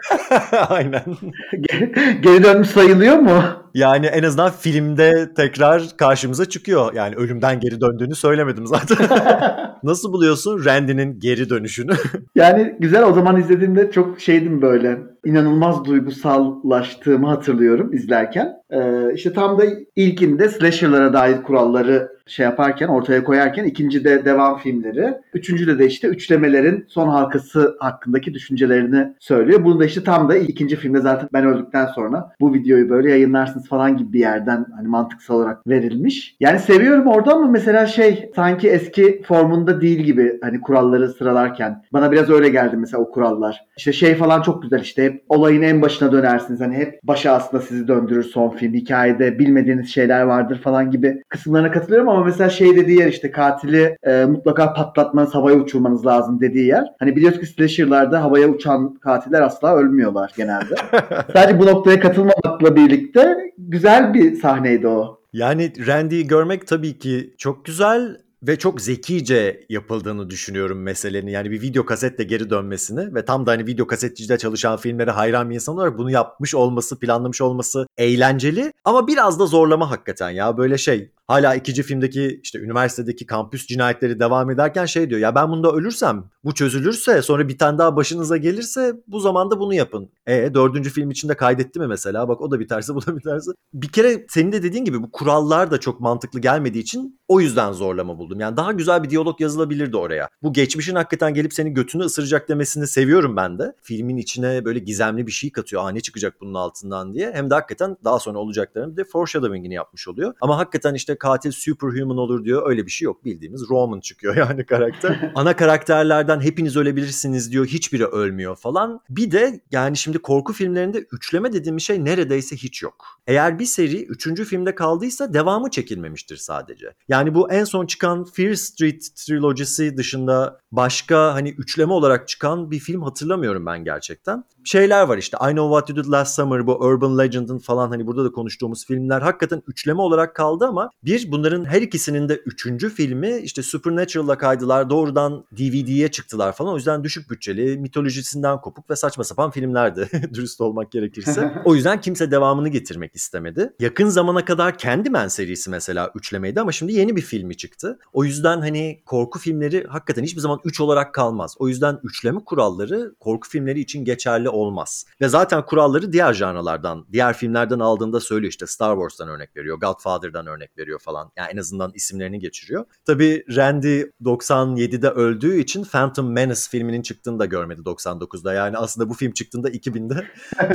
Aynen. Geri dönmüş sayılıyor mu? Yani en azından filmde tekrar karşımıza çıkıyor. Yani ölümden geri döndüğünü söylemedim zaten. Nasıl buluyorsun Randy'nin geri dönüşünü? yani güzel o zaman izlediğimde çok şeydim böyle inanılmaz duygusallaştığımı hatırlıyorum izlerken. Ee, işte tam da ilkinde slasher'lara dair kuralları şey yaparken, ortaya koyarken ikinci de devam filmleri. Üçüncüde de işte üçlemelerin son halkası hakkındaki düşüncelerini söylüyor. Bunu da işte tam da ikinci filmde zaten ben öldükten sonra bu videoyu böyle yayınlarsınız falan gibi bir yerden hani mantıksal olarak verilmiş. Yani seviyorum orada ama mesela şey sanki eski formunda değil gibi hani kuralları sıralarken. Bana biraz öyle geldi mesela o kurallar. İşte şey falan çok güzel işte hep olayın en başına dönersiniz. Hani hep başa aslında sizi döndürür son film. Hikayede bilmediğiniz şeyler vardır falan gibi kısımlarına katılıyorum ama mesela şey dediği yer işte katili e, mutlaka patlatmanız, havaya uçurmanız lazım dediği yer. Hani biliyoruz ki slasher'larda havaya uçan katiller asla ölmüyorlar genelde. Sadece bu noktaya katılmamakla birlikte güzel bir sahneydi o. Yani Randy'yi görmek tabii ki çok güzel ve çok zekice yapıldığını düşünüyorum meselenin. Yani bir video kasetle geri dönmesini ve tam da hani video kasetçide çalışan filmlere hayran bir insan olarak bunu yapmış olması, planlamış olması eğlenceli ama biraz da zorlama hakikaten ya. Böyle şey hala ikinci filmdeki işte üniversitedeki kampüs cinayetleri devam ederken şey diyor ya ben bunda ölürsem bu çözülürse sonra bir tane daha başınıza gelirse bu zamanda bunu yapın. E dördüncü film içinde kaydetti mi mesela bak o da biterse bu da biterse. Bir kere senin de dediğin gibi bu kurallar da çok mantıklı gelmediği için o yüzden zorlama buldum. Yani daha güzel bir diyalog yazılabilirdi oraya. Bu geçmişin hakikaten gelip seni götünü ısıracak demesini seviyorum ben de. Filmin içine böyle gizemli bir şey katıyor. Aa ne çıkacak bunun altından diye. Hem de hakikaten daha sonra olacaklarını bir de foreshadowing'ini yapmış oluyor. Ama hakikaten işte katil superhuman olur diyor. Öyle bir şey yok. Bildiğimiz Roman çıkıyor yani karakter. Ana karakterlerden hepiniz ölebilirsiniz diyor. Hiçbiri ölmüyor falan. Bir de yani şimdi korku filmlerinde üçleme dediğim şey neredeyse hiç yok. Eğer bir seri üçüncü filmde kaldıysa devamı çekilmemiştir sadece. Yani bu en son çıkan Fear Street trilojisi dışında başka hani üçleme olarak çıkan bir film hatırlamıyorum ben gerçekten. Şeyler var işte I Know What You Did Last Summer bu Urban Legend'ın falan hani burada da konuştuğumuz filmler hakikaten üçleme olarak kaldı ama bir bunların her ikisinin de üçüncü filmi işte Supernatural'la kaydılar doğrudan DVD'ye çıktılar falan o yüzden düşük bütçeli mitolojisinden kopuk ve saçma sapan filmlerdi dürüst olmak gerekirse. O yüzden kimse devamını getirmek istemedi. Yakın zamana kadar Candyman serisi mesela üçlemeydi ama şimdi yeni bir filmi çıktı. O yüzden hani korku filmleri hakikaten hiçbir zaman üç olarak kalmaz. O yüzden üçleme kuralları korku filmleri için geçerli olmaz. Ve zaten kuralları diğer janralardan, diğer filmlerden aldığında söylüyor işte Star Wars'tan örnek veriyor, Godfather'dan örnek veriyor falan. Yani en azından isimlerini geçiriyor. Tabii Randy 97'de öldüğü için Phantom Menace filminin çıktığını da görmedi 99'da. Yani aslında bu film çıktığında 2000'de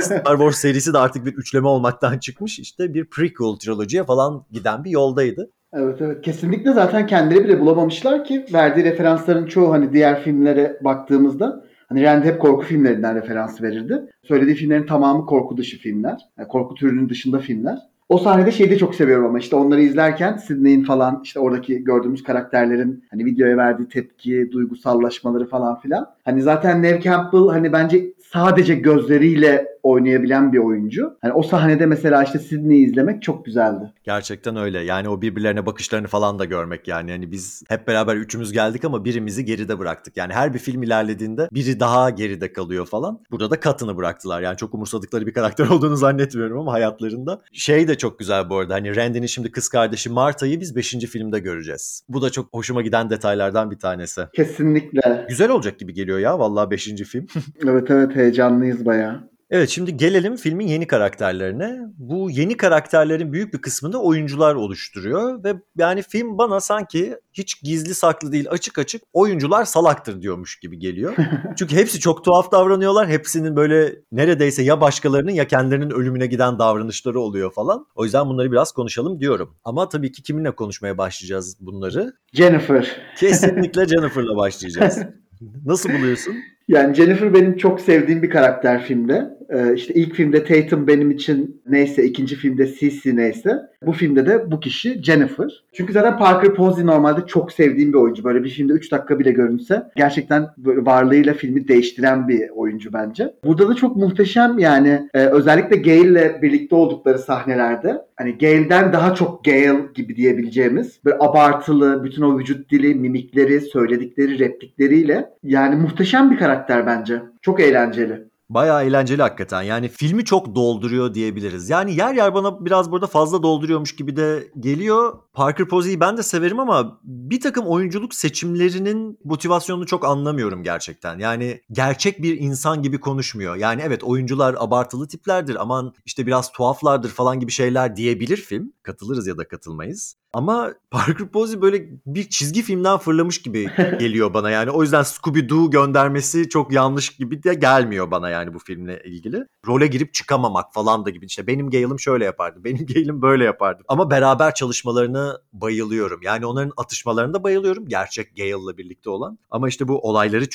Star Wars serisi de artık bir üçleme olmaktan çıkmış. İşte bir prequel trilojiye falan giden bir yoldaydı. Evet evet kesinlikle zaten kendileri bile bulamamışlar ki verdiği referansların çoğu hani diğer filmlere baktığımızda hani Randy hep korku filmlerinden referans verirdi. Söylediği filmlerin tamamı korku dışı filmler. Yani korku türünün dışında filmler. O sahnede şeyi de çok seviyorum ama işte onları izlerken Sidney'in falan işte oradaki gördüğümüz karakterlerin hani videoya verdiği tepki, duygusallaşmaları falan filan. Hani zaten Neve Campbell hani bence sadece gözleriyle oynayabilen bir oyuncu. Hani o sahnede mesela işte Sidney'i izlemek çok güzeldi. Gerçekten öyle. Yani o birbirlerine bakışlarını falan da görmek yani. Hani biz hep beraber üçümüz geldik ama birimizi geride bıraktık. Yani her bir film ilerlediğinde biri daha geride kalıyor falan. Burada da katını bıraktılar. Yani çok umursadıkları bir karakter olduğunu zannetmiyorum ama hayatlarında. Şey de çok güzel bu arada. Hani Randy'nin şimdi kız kardeşi Marta'yı biz 5. filmde göreceğiz. Bu da çok hoşuma giden detaylardan bir tanesi. Kesinlikle. Güzel olacak gibi geliyor ya vallahi 5. film. evet evet heyecanlıyız bayağı. Evet şimdi gelelim filmin yeni karakterlerine. Bu yeni karakterlerin büyük bir kısmını oyuncular oluşturuyor ve yani film bana sanki hiç gizli saklı değil açık açık oyuncular salaktır diyormuş gibi geliyor. Çünkü hepsi çok tuhaf davranıyorlar. Hepsinin böyle neredeyse ya başkalarının ya kendilerinin ölümüne giden davranışları oluyor falan. O yüzden bunları biraz konuşalım diyorum. Ama tabii ki kiminle konuşmaya başlayacağız bunları? Jennifer. Kesinlikle Jennifer'la başlayacağız. Nasıl buluyorsun? Yani Jennifer benim çok sevdiğim bir karakter filmde. Ee, işte ilk filmde Tatum benim için neyse, ikinci filmde Cici neyse. Bu filmde de bu kişi Jennifer. Çünkü zaten Parker Posey normalde çok sevdiğim bir oyuncu. Böyle bir filmde 3 dakika bile görünse gerçekten böyle varlığıyla filmi değiştiren bir oyuncu bence. Burada da çok muhteşem yani e, özellikle Gail'le birlikte oldukları sahnelerde hani Gail'den daha çok Gail gibi diyebileceğimiz böyle abartılı bütün o vücut dili, mimikleri, söyledikleri replikleriyle yani muhteşem bir karakter bence. Çok eğlenceli. Bayağı eğlenceli hakikaten. Yani filmi çok dolduruyor diyebiliriz. Yani yer yer bana biraz burada fazla dolduruyormuş gibi de geliyor. Parker Posey'i ben de severim ama bir takım oyunculuk seçimlerinin motivasyonunu çok anlamıyorum gerçekten. Yani gerçek bir insan gibi konuşmuyor. Yani evet oyuncular abartılı tiplerdir aman işte biraz tuhaflardır falan gibi şeyler diyebilir film. Katılırız ya da katılmayız. Ama Parker Posey böyle bir çizgi filmden fırlamış gibi geliyor bana yani. O yüzden Scooby-Doo göndermesi çok yanlış gibi de gelmiyor bana yani bu filmle ilgili. Role girip çıkamamak falan da gibi. İşte benim Gale'ım şöyle yapardı, benim Gale'ım böyle yapardı. Ama beraber çalışmalarını bayılıyorum. Yani onların atışmalarına da bayılıyorum. Gerçek Gale'la birlikte olan. Ama işte bu olayları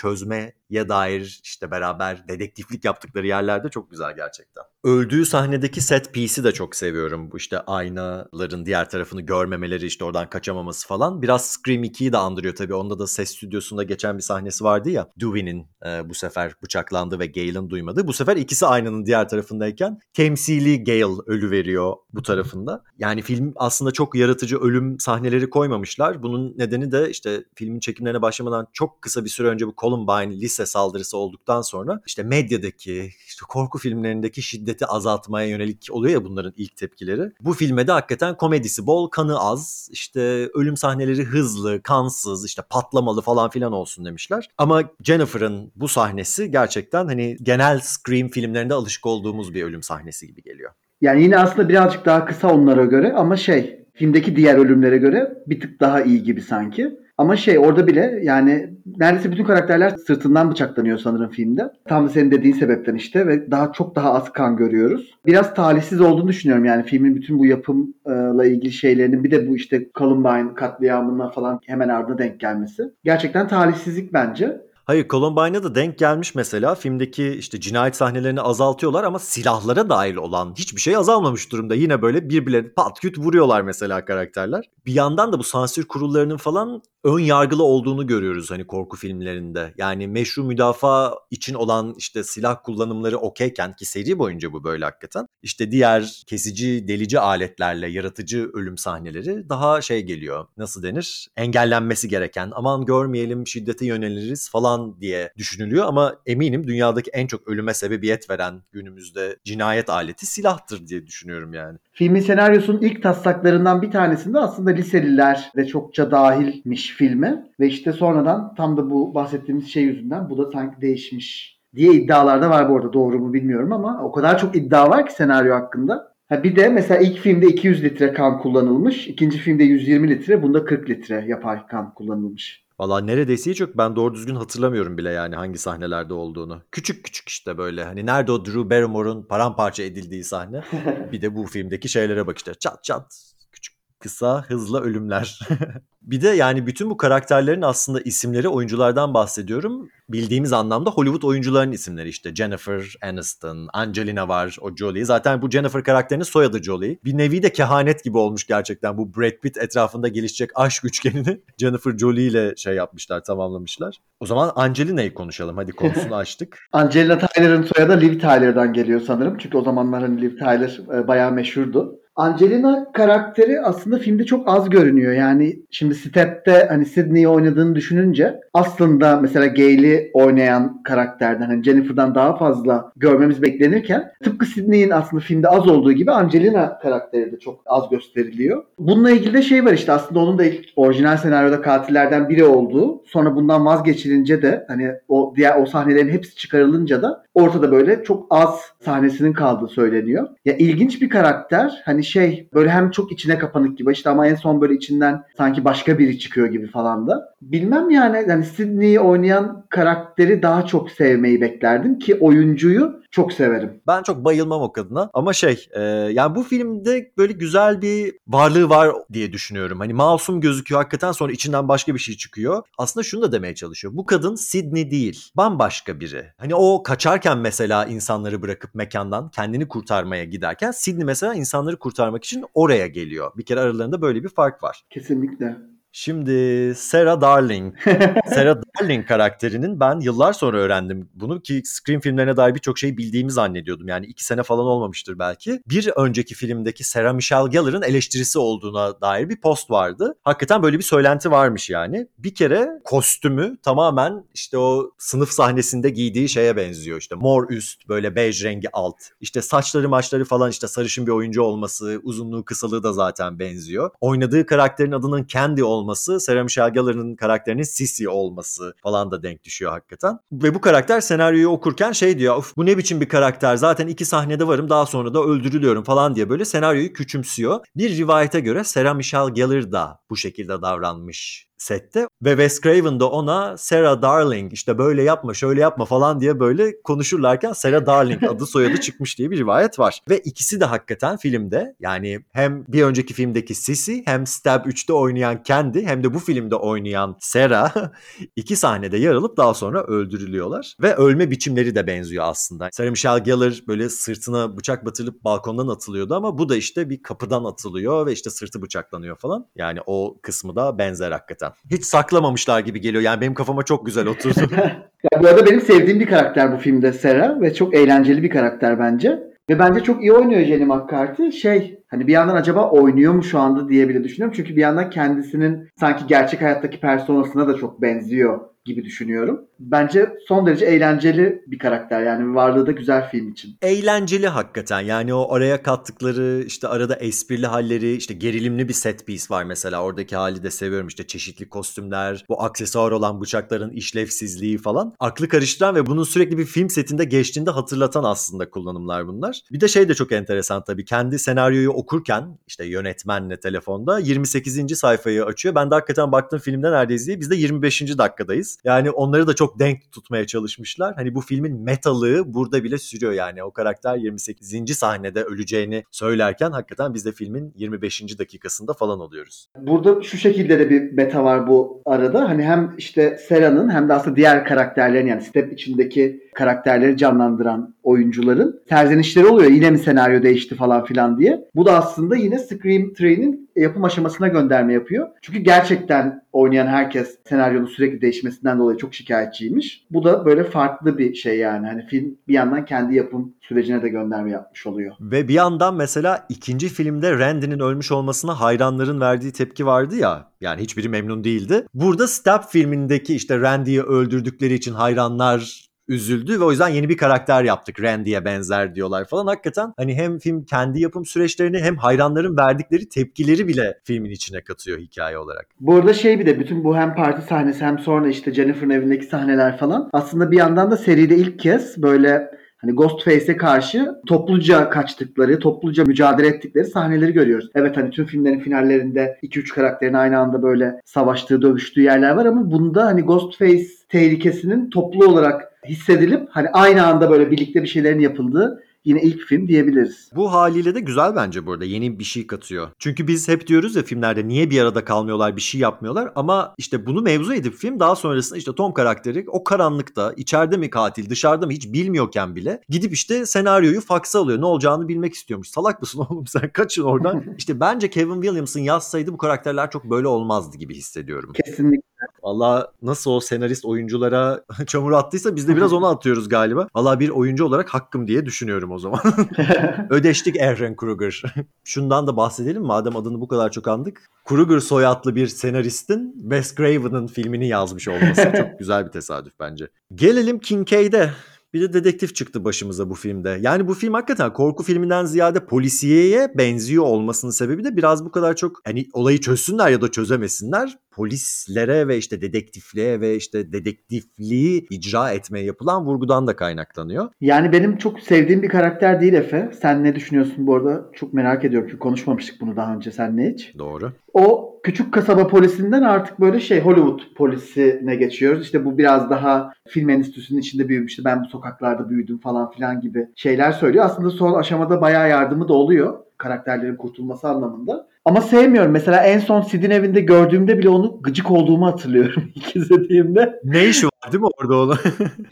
çözmeye dair işte beraber dedektiflik yaptıkları yerlerde çok güzel gerçekten. Öldüğü sahnedeki set piece'i de çok seviyorum. Bu işte aynaların diğer tarafını görmemeleri işte oradan kaçamaması falan. Biraz Scream 2'yi de andırıyor tabii. Onda da ses stüdyosunda geçen bir sahnesi vardı ya. Dewey'nin e, bu sefer bıçaklandı ve Gale'ın duymadı. Bu sefer ikisi aynanın diğer tarafındayken temsili Gale ölü veriyor bu tarafında. Yani film aslında çok yaratıcı ölüm sahneleri koymamışlar. Bunun nedeni de işte filmin çekimlerine başlamadan çok kısa bir süre önce bu Columbine lise saldırısı olduktan sonra işte medyadaki işte korku filmlerindeki şiddeti azaltmaya yönelik oluyor ya bunların ilk tepkileri. Bu filme de hakikaten komedisi bol, kanı az, işte ölüm sahneleri hızlı, kansız, işte patlamalı falan filan olsun demişler. Ama Jennifer'ın bu sahnesi gerçekten hani genel Scream filmlerinde alışık olduğumuz bir ölüm sahnesi gibi geliyor. Yani yine aslında birazcık daha kısa onlara göre ama şey filmdeki diğer ölümlere göre bir tık daha iyi gibi sanki. Ama şey orada bile yani neredeyse bütün karakterler sırtından bıçaklanıyor sanırım filmde. Tam senin dediğin sebepten işte ve daha çok daha az kan görüyoruz. Biraz talihsiz olduğunu düşünüyorum yani filmin bütün bu yapımla ilgili şeylerinin bir de bu işte Columbine katliamına falan hemen ardına denk gelmesi. Gerçekten talihsizlik bence. Hayır Columbine'a da denk gelmiş mesela. Filmdeki işte cinayet sahnelerini azaltıyorlar ama silahlara dahil olan hiçbir şey azalmamış durumda. Yine böyle birbirlerini pat küt vuruyorlar mesela karakterler. Bir yandan da bu sansür kurullarının falan ön yargılı olduğunu görüyoruz hani korku filmlerinde. Yani meşru müdafaa için olan işte silah kullanımları okeyken ki seri boyunca bu böyle hakikaten. İşte diğer kesici, delici aletlerle yaratıcı ölüm sahneleri daha şey geliyor. Nasıl denir? Engellenmesi gereken. Aman görmeyelim şiddete yöneliriz falan diye düşünülüyor ama eminim dünyadaki en çok ölüme sebebiyet veren günümüzde cinayet aleti silahtır diye düşünüyorum yani. Filmin senaryosunun ilk taslaklarından bir tanesinde aslında liseliler de çokça dahilmiş filme ve işte sonradan tam da bu bahsettiğimiz şey yüzünden bu da sanki değişmiş diye iddialar da var bu arada doğru mu bilmiyorum ama o kadar çok iddia var ki senaryo hakkında. Ha bir de mesela ilk filmde 200 litre kan kullanılmış, ikinci filmde 120 litre, bunda 40 litre yapay kan kullanılmış. Valla neredeyse hiç yok. Ben doğru düzgün hatırlamıyorum bile yani hangi sahnelerde olduğunu. Küçük küçük işte böyle. Hani nerede o Drew Barrymore'un paramparça edildiği sahne. bir de bu filmdeki şeylere bak işte. Çat çat. Kısa hızlı ölümler. bir de yani bütün bu karakterlerin aslında isimleri oyunculardan bahsediyorum. Bildiğimiz anlamda Hollywood oyuncuların isimleri işte Jennifer Aniston, Angelina var, o Jolie. Zaten bu Jennifer karakterinin soyadı Jolie. Bir nevi de kehanet gibi olmuş gerçekten bu Brad Pitt etrafında gelişecek aşk üçgenini Jennifer Jolie ile şey yapmışlar, tamamlamışlar. O zaman Angelina'yı konuşalım. Hadi konusunu açtık. Angelina Tyler'ın soyadı Liv Tyler'dan geliyor sanırım. Çünkü o zamanlar hani Liv Tyler e, bayağı meşhurdu. Angelina karakteri aslında filmde çok az görünüyor. Yani şimdi Step'te hani Sydney'i oynadığını düşününce aslında mesela Gale'i oynayan karakterden hani Jennifer'dan daha fazla görmemiz beklenirken tıpkı Sydney'in aslında filmde az olduğu gibi Angelina karakteri de çok az gösteriliyor. Bununla ilgili de şey var işte aslında onun da ilk orijinal senaryoda katillerden biri olduğu sonra bundan vazgeçilince de hani o diğer o sahnelerin hepsi çıkarılınca da ortada böyle çok az sahnesinin kaldığı söyleniyor. Ya ilginç bir karakter. Hani şey böyle hem çok içine kapanık gibi işte ama en son böyle içinden sanki başka biri çıkıyor gibi falan da. Bilmem yani yani Sydney'i oynayan karakteri daha çok sevmeyi beklerdim ki oyuncuyu çok severim. Ben çok bayılmam o kadına ama şey e, yani bu filmde böyle güzel bir varlığı var diye düşünüyorum. Hani masum gözüküyor hakikaten sonra içinden başka bir şey çıkıyor. Aslında şunu da demeye çalışıyor. Bu kadın Sydney değil bambaşka biri. Hani o kaçarken mesela insanları bırakıp mekandan kendini kurtarmaya giderken Sydney mesela insanları kurtarmak için oraya geliyor. Bir kere aralarında böyle bir fark var. Kesinlikle. Şimdi Sarah Darling. Sarah Darling karakterinin ben yıllar sonra öğrendim bunu ki Scream filmlerine dair birçok şeyi bildiğimi zannediyordum. Yani iki sene falan olmamıştır belki. Bir önceki filmdeki Sarah Michelle Gellar'ın eleştirisi olduğuna dair bir post vardı. Hakikaten böyle bir söylenti varmış yani. Bir kere kostümü tamamen işte o sınıf sahnesinde giydiği şeye benziyor. İşte mor üst böyle bej rengi alt. İşte saçları maçları falan işte sarışın bir oyuncu olması, uzunluğu kısalığı da zaten benziyor. Oynadığı karakterin adının Candy olması, Sarah Michelle karakterinin Sissy olması falan da denk düşüyor hakikaten. Ve bu karakter senaryoyu okurken şey diyor, Uf, bu ne biçim bir karakter zaten iki sahnede varım daha sonra da öldürülüyorum falan diye böyle senaryoyu küçümsüyor. Bir rivayete göre Sarah Michelle Gellar da bu şekilde davranmış sette ve Wes Craven da ona Sarah Darling işte böyle yapma şöyle yapma falan diye böyle konuşurlarken Sarah Darling adı soyadı çıkmış diye bir rivayet var. Ve ikisi de hakikaten filmde yani hem bir önceki filmdeki Sissy hem Stab 3'te oynayan Candy hem de bu filmde oynayan Sarah iki sahnede yer alıp daha sonra öldürülüyorlar. Ve ölme biçimleri de benziyor aslında. Sarah Michelle Gellar böyle sırtına bıçak batırılıp balkondan atılıyordu ama bu da işte bir kapıdan atılıyor ve işte sırtı bıçaklanıyor falan. Yani o kısmı da benzer hakikaten. Hiç saklamamışlar gibi geliyor. Yani benim kafama çok güzel oturdu. ya bu arada benim sevdiğim bir karakter bu filmde Sarah ve çok eğlenceli bir karakter bence. Ve bence çok iyi oynuyor Jenny McCarthy. Şey hani bir yandan acaba oynuyor mu şu anda diye bile düşünüyorum. Çünkü bir yandan kendisinin sanki gerçek hayattaki personasına da çok benziyor gibi düşünüyorum. Bence son derece eğlenceli bir karakter yani varlığı da güzel film için. Eğlenceli hakikaten yani o araya kattıkları işte arada esprili halleri işte gerilimli bir set piece var mesela oradaki hali de seviyorum işte çeşitli kostümler bu aksesuar olan bıçakların işlevsizliği falan aklı karıştıran ve bunun sürekli bir film setinde geçtiğinde hatırlatan aslında kullanımlar bunlar. Bir de şey de çok enteresan tabii kendi senaryoyu okurken işte yönetmenle telefonda 28. sayfayı açıyor. Ben de hakikaten baktığım filmde neredeyiz diye biz de 25. dakikadayız. Yani onları da çok denk tutmaya çalışmışlar. Hani bu filmin metalığı burada bile sürüyor yani. O karakter 28. sahnede öleceğini söylerken hakikaten biz de filmin 25. dakikasında falan oluyoruz. Burada şu şekilde de bir meta var bu arada. Hani hem işte Sera'nın hem de aslında diğer karakterlerin yani Step içindeki karakterleri canlandıran oyuncuların serzenişleri oluyor. Yine mi senaryo değişti falan filan diye. Bu da aslında yine Scream 3'nin yapım aşamasına gönderme yapıyor. Çünkü gerçekten oynayan herkes senaryonun sürekli değişmesinden dolayı çok şikayetçiymiş. Bu da böyle farklı bir şey yani. Hani film bir yandan kendi yapım sürecine de gönderme yapmış oluyor. Ve bir yandan mesela ikinci filmde Randy'nin ölmüş olmasına hayranların verdiği tepki vardı ya. Yani hiçbiri memnun değildi. Burada Stab filmindeki işte Randy'yi öldürdükleri için hayranlar üzüldü ve o yüzden yeni bir karakter yaptık. Randy'ye benzer diyorlar falan. Hakikaten hani hem film kendi yapım süreçlerini hem hayranların verdikleri tepkileri bile filmin içine katıyor hikaye olarak. Bu arada şey bir de bütün bu hem parti sahnesi hem sonra işte Jennifer'ın evindeki sahneler falan aslında bir yandan da seride ilk kez böyle hani Ghostface'e karşı topluca kaçtıkları, topluca mücadele ettikleri sahneleri görüyoruz. Evet hani tüm filmlerin finallerinde 2-3 karakterin aynı anda böyle savaştığı, dövüştüğü yerler var ama bunda hani Ghostface tehlikesinin toplu olarak hissedilip hani aynı anda böyle birlikte bir şeylerin yapıldığı yine ilk film diyebiliriz. Bu haliyle de güzel bence burada. Yeni bir şey katıyor. Çünkü biz hep diyoruz ya filmlerde niye bir arada kalmıyorlar, bir şey yapmıyorlar ama işte bunu mevzu edip film daha sonrasında işte Tom karakteri o karanlıkta içeride mi katil, dışarıda mı hiç bilmiyorken bile gidip işte senaryoyu faksa alıyor. Ne olacağını bilmek istiyormuş. Salak mısın oğlum sen kaçın oradan. işte bence Kevin Williamson yazsaydı bu karakterler çok böyle olmazdı gibi hissediyorum. Kesinlikle. Valla nasıl o senarist oyunculara çamur attıysa biz de biraz onu atıyoruz galiba. Valla bir oyuncu olarak hakkım diye düşünüyorum o zaman. Ödeştik Aaron Kruger. Şundan da bahsedelim madem adını bu kadar çok andık. Kruger soyadlı bir senaristin Wes Craven'ın filmini yazmış olması çok güzel bir tesadüf bence. Gelelim Kincaid'e. Bir de dedektif çıktı başımıza bu filmde. Yani bu film hakikaten korku filminden ziyade polisiyeye benziyor olmasının sebebi de biraz bu kadar çok hani olayı çözsünler ya da çözemesinler. Polislere ve işte dedektifliğe ve işte dedektifliği icra etmeye yapılan vurgudan da kaynaklanıyor. Yani benim çok sevdiğim bir karakter değil Efe. Sen ne düşünüyorsun bu arada? Çok merak ediyorum çünkü konuşmamıştık bunu daha önce seninle hiç. Doğru. O küçük kasaba polisinden artık böyle şey Hollywood polisine geçiyoruz. İşte bu biraz daha film endüstrisinin içinde büyümüştü. Ben bu sokaklarda büyüdüm falan filan gibi şeyler söylüyor. Aslında son aşamada bayağı yardımı da oluyor karakterlerin kurtulması anlamında. Ama sevmiyorum. Mesela en son Sid'in evinde gördüğümde bile onu gıcık olduğumu hatırlıyorum ilk izlediğimde. Ne işi var değil mi orada onun?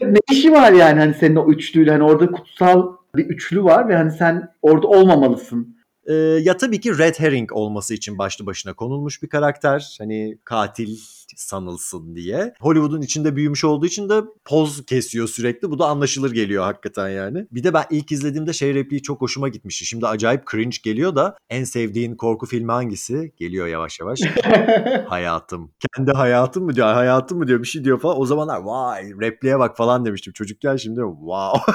ne işi var yani hani senin o üçlüyle hani orada kutsal bir üçlü var ve hani sen orada olmamalısın Ee, ya tabii ki red herring olması için başlı başına konulmuş bir karakter. Hani katil sanılsın diye. Hollywood'un içinde büyümüş olduğu için de poz kesiyor sürekli. Bu da anlaşılır geliyor hakikaten yani. Bir de ben ilk izlediğimde şey repliği çok hoşuma gitmişti. Şimdi acayip cringe geliyor da en sevdiğin korku filmi hangisi? Geliyor yavaş yavaş. hayatım. Kendi hayatım mı diyor, hayatım mı diyor bir şey diyor falan. O zamanlar vay repliğe bak falan demiştim. Çocukken şimdi wow.